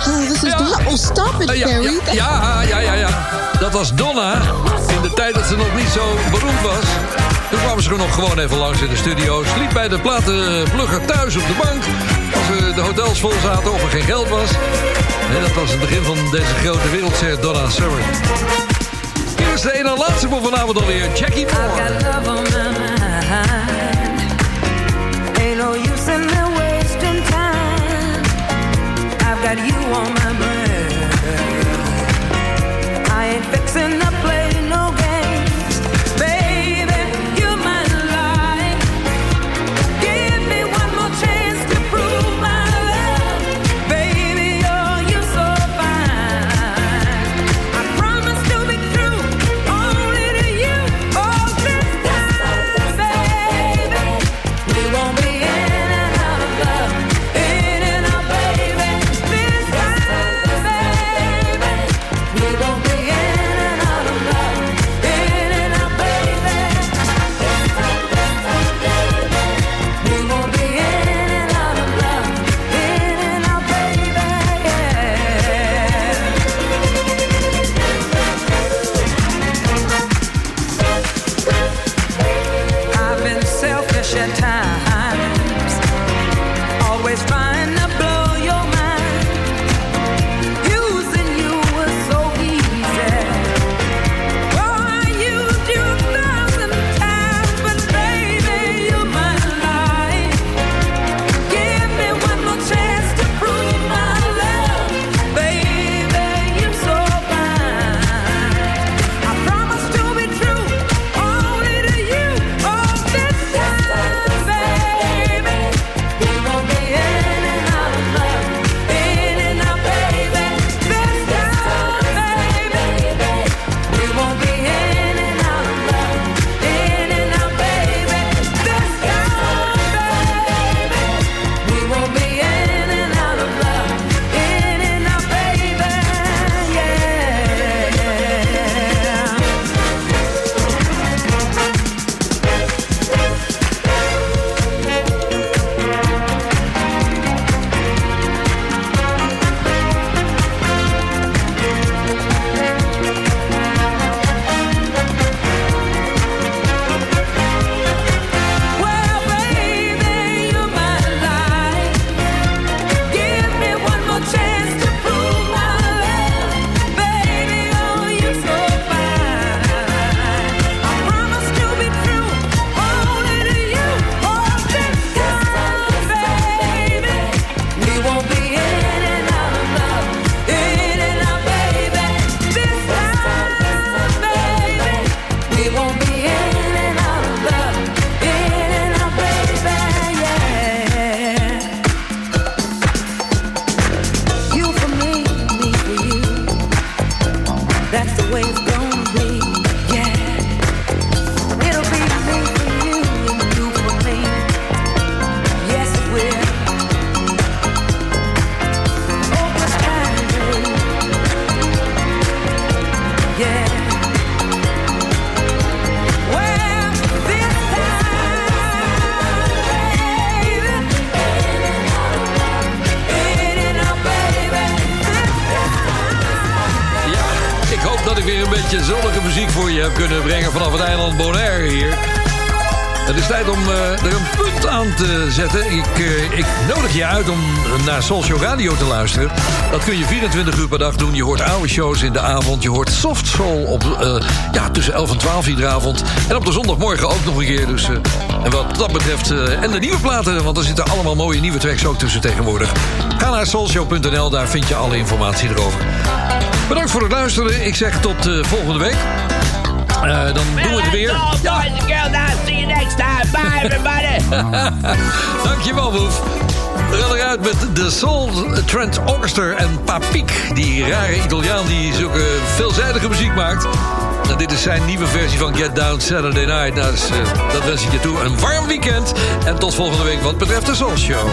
Oh, this is not. Oh, stop it, ja, ja, ja, ja, ja, ja. Dat was Donna. In de tijd dat ze nog niet zo beroemd was. Toen kwamen ze nog gewoon even langs in de studio. Sliep bij de platenplugger thuis op de bank. Als de hotels vol zaten of er geen geld was. En dat was het begin van deze grote wereldster Donna Summer. Is de ene en laatste voor vanavond alweer. Jackie Moore. love on my mind. Ain't no use in got you on my mind. I ain't beetje zonnige muziek voor je heb kunnen brengen vanaf het eiland Bonaire hier. Het is tijd om eh, er een punt aan te zetten. Ik, eh, ik nodig je uit om naar Soulshow Radio te luisteren. Dat kun je 24 uur per dag doen. Je hoort oude shows in de avond. Je hoort soft soul op, eh, ja, tussen 11 en 12 iedere avond. En op de zondagmorgen ook nog een keer. Dus, en wat dat betreft... en de nieuwe platen, want er zitten allemaal mooie nieuwe tracks ook tussen tegenwoordig. Ga naar soulshow.nl, daar vind je alle informatie erover. Bedankt voor het luisteren. Ik zeg tot eh, volgende week. Eh, dan doen we het weer. see you next time. Bye, everybody. Dankjewel, Boef. We gaan eruit met de Soul Trent Orchestra en Papiek. Die rare Italiaan die zulke veelzijdige muziek maakt. Dit is zijn nieuwe versie van Get Down Saturday Night. Nou, dus, eh, dat wens ik je toe. Een warm weekend. En tot volgende week wat betreft de Soul Show.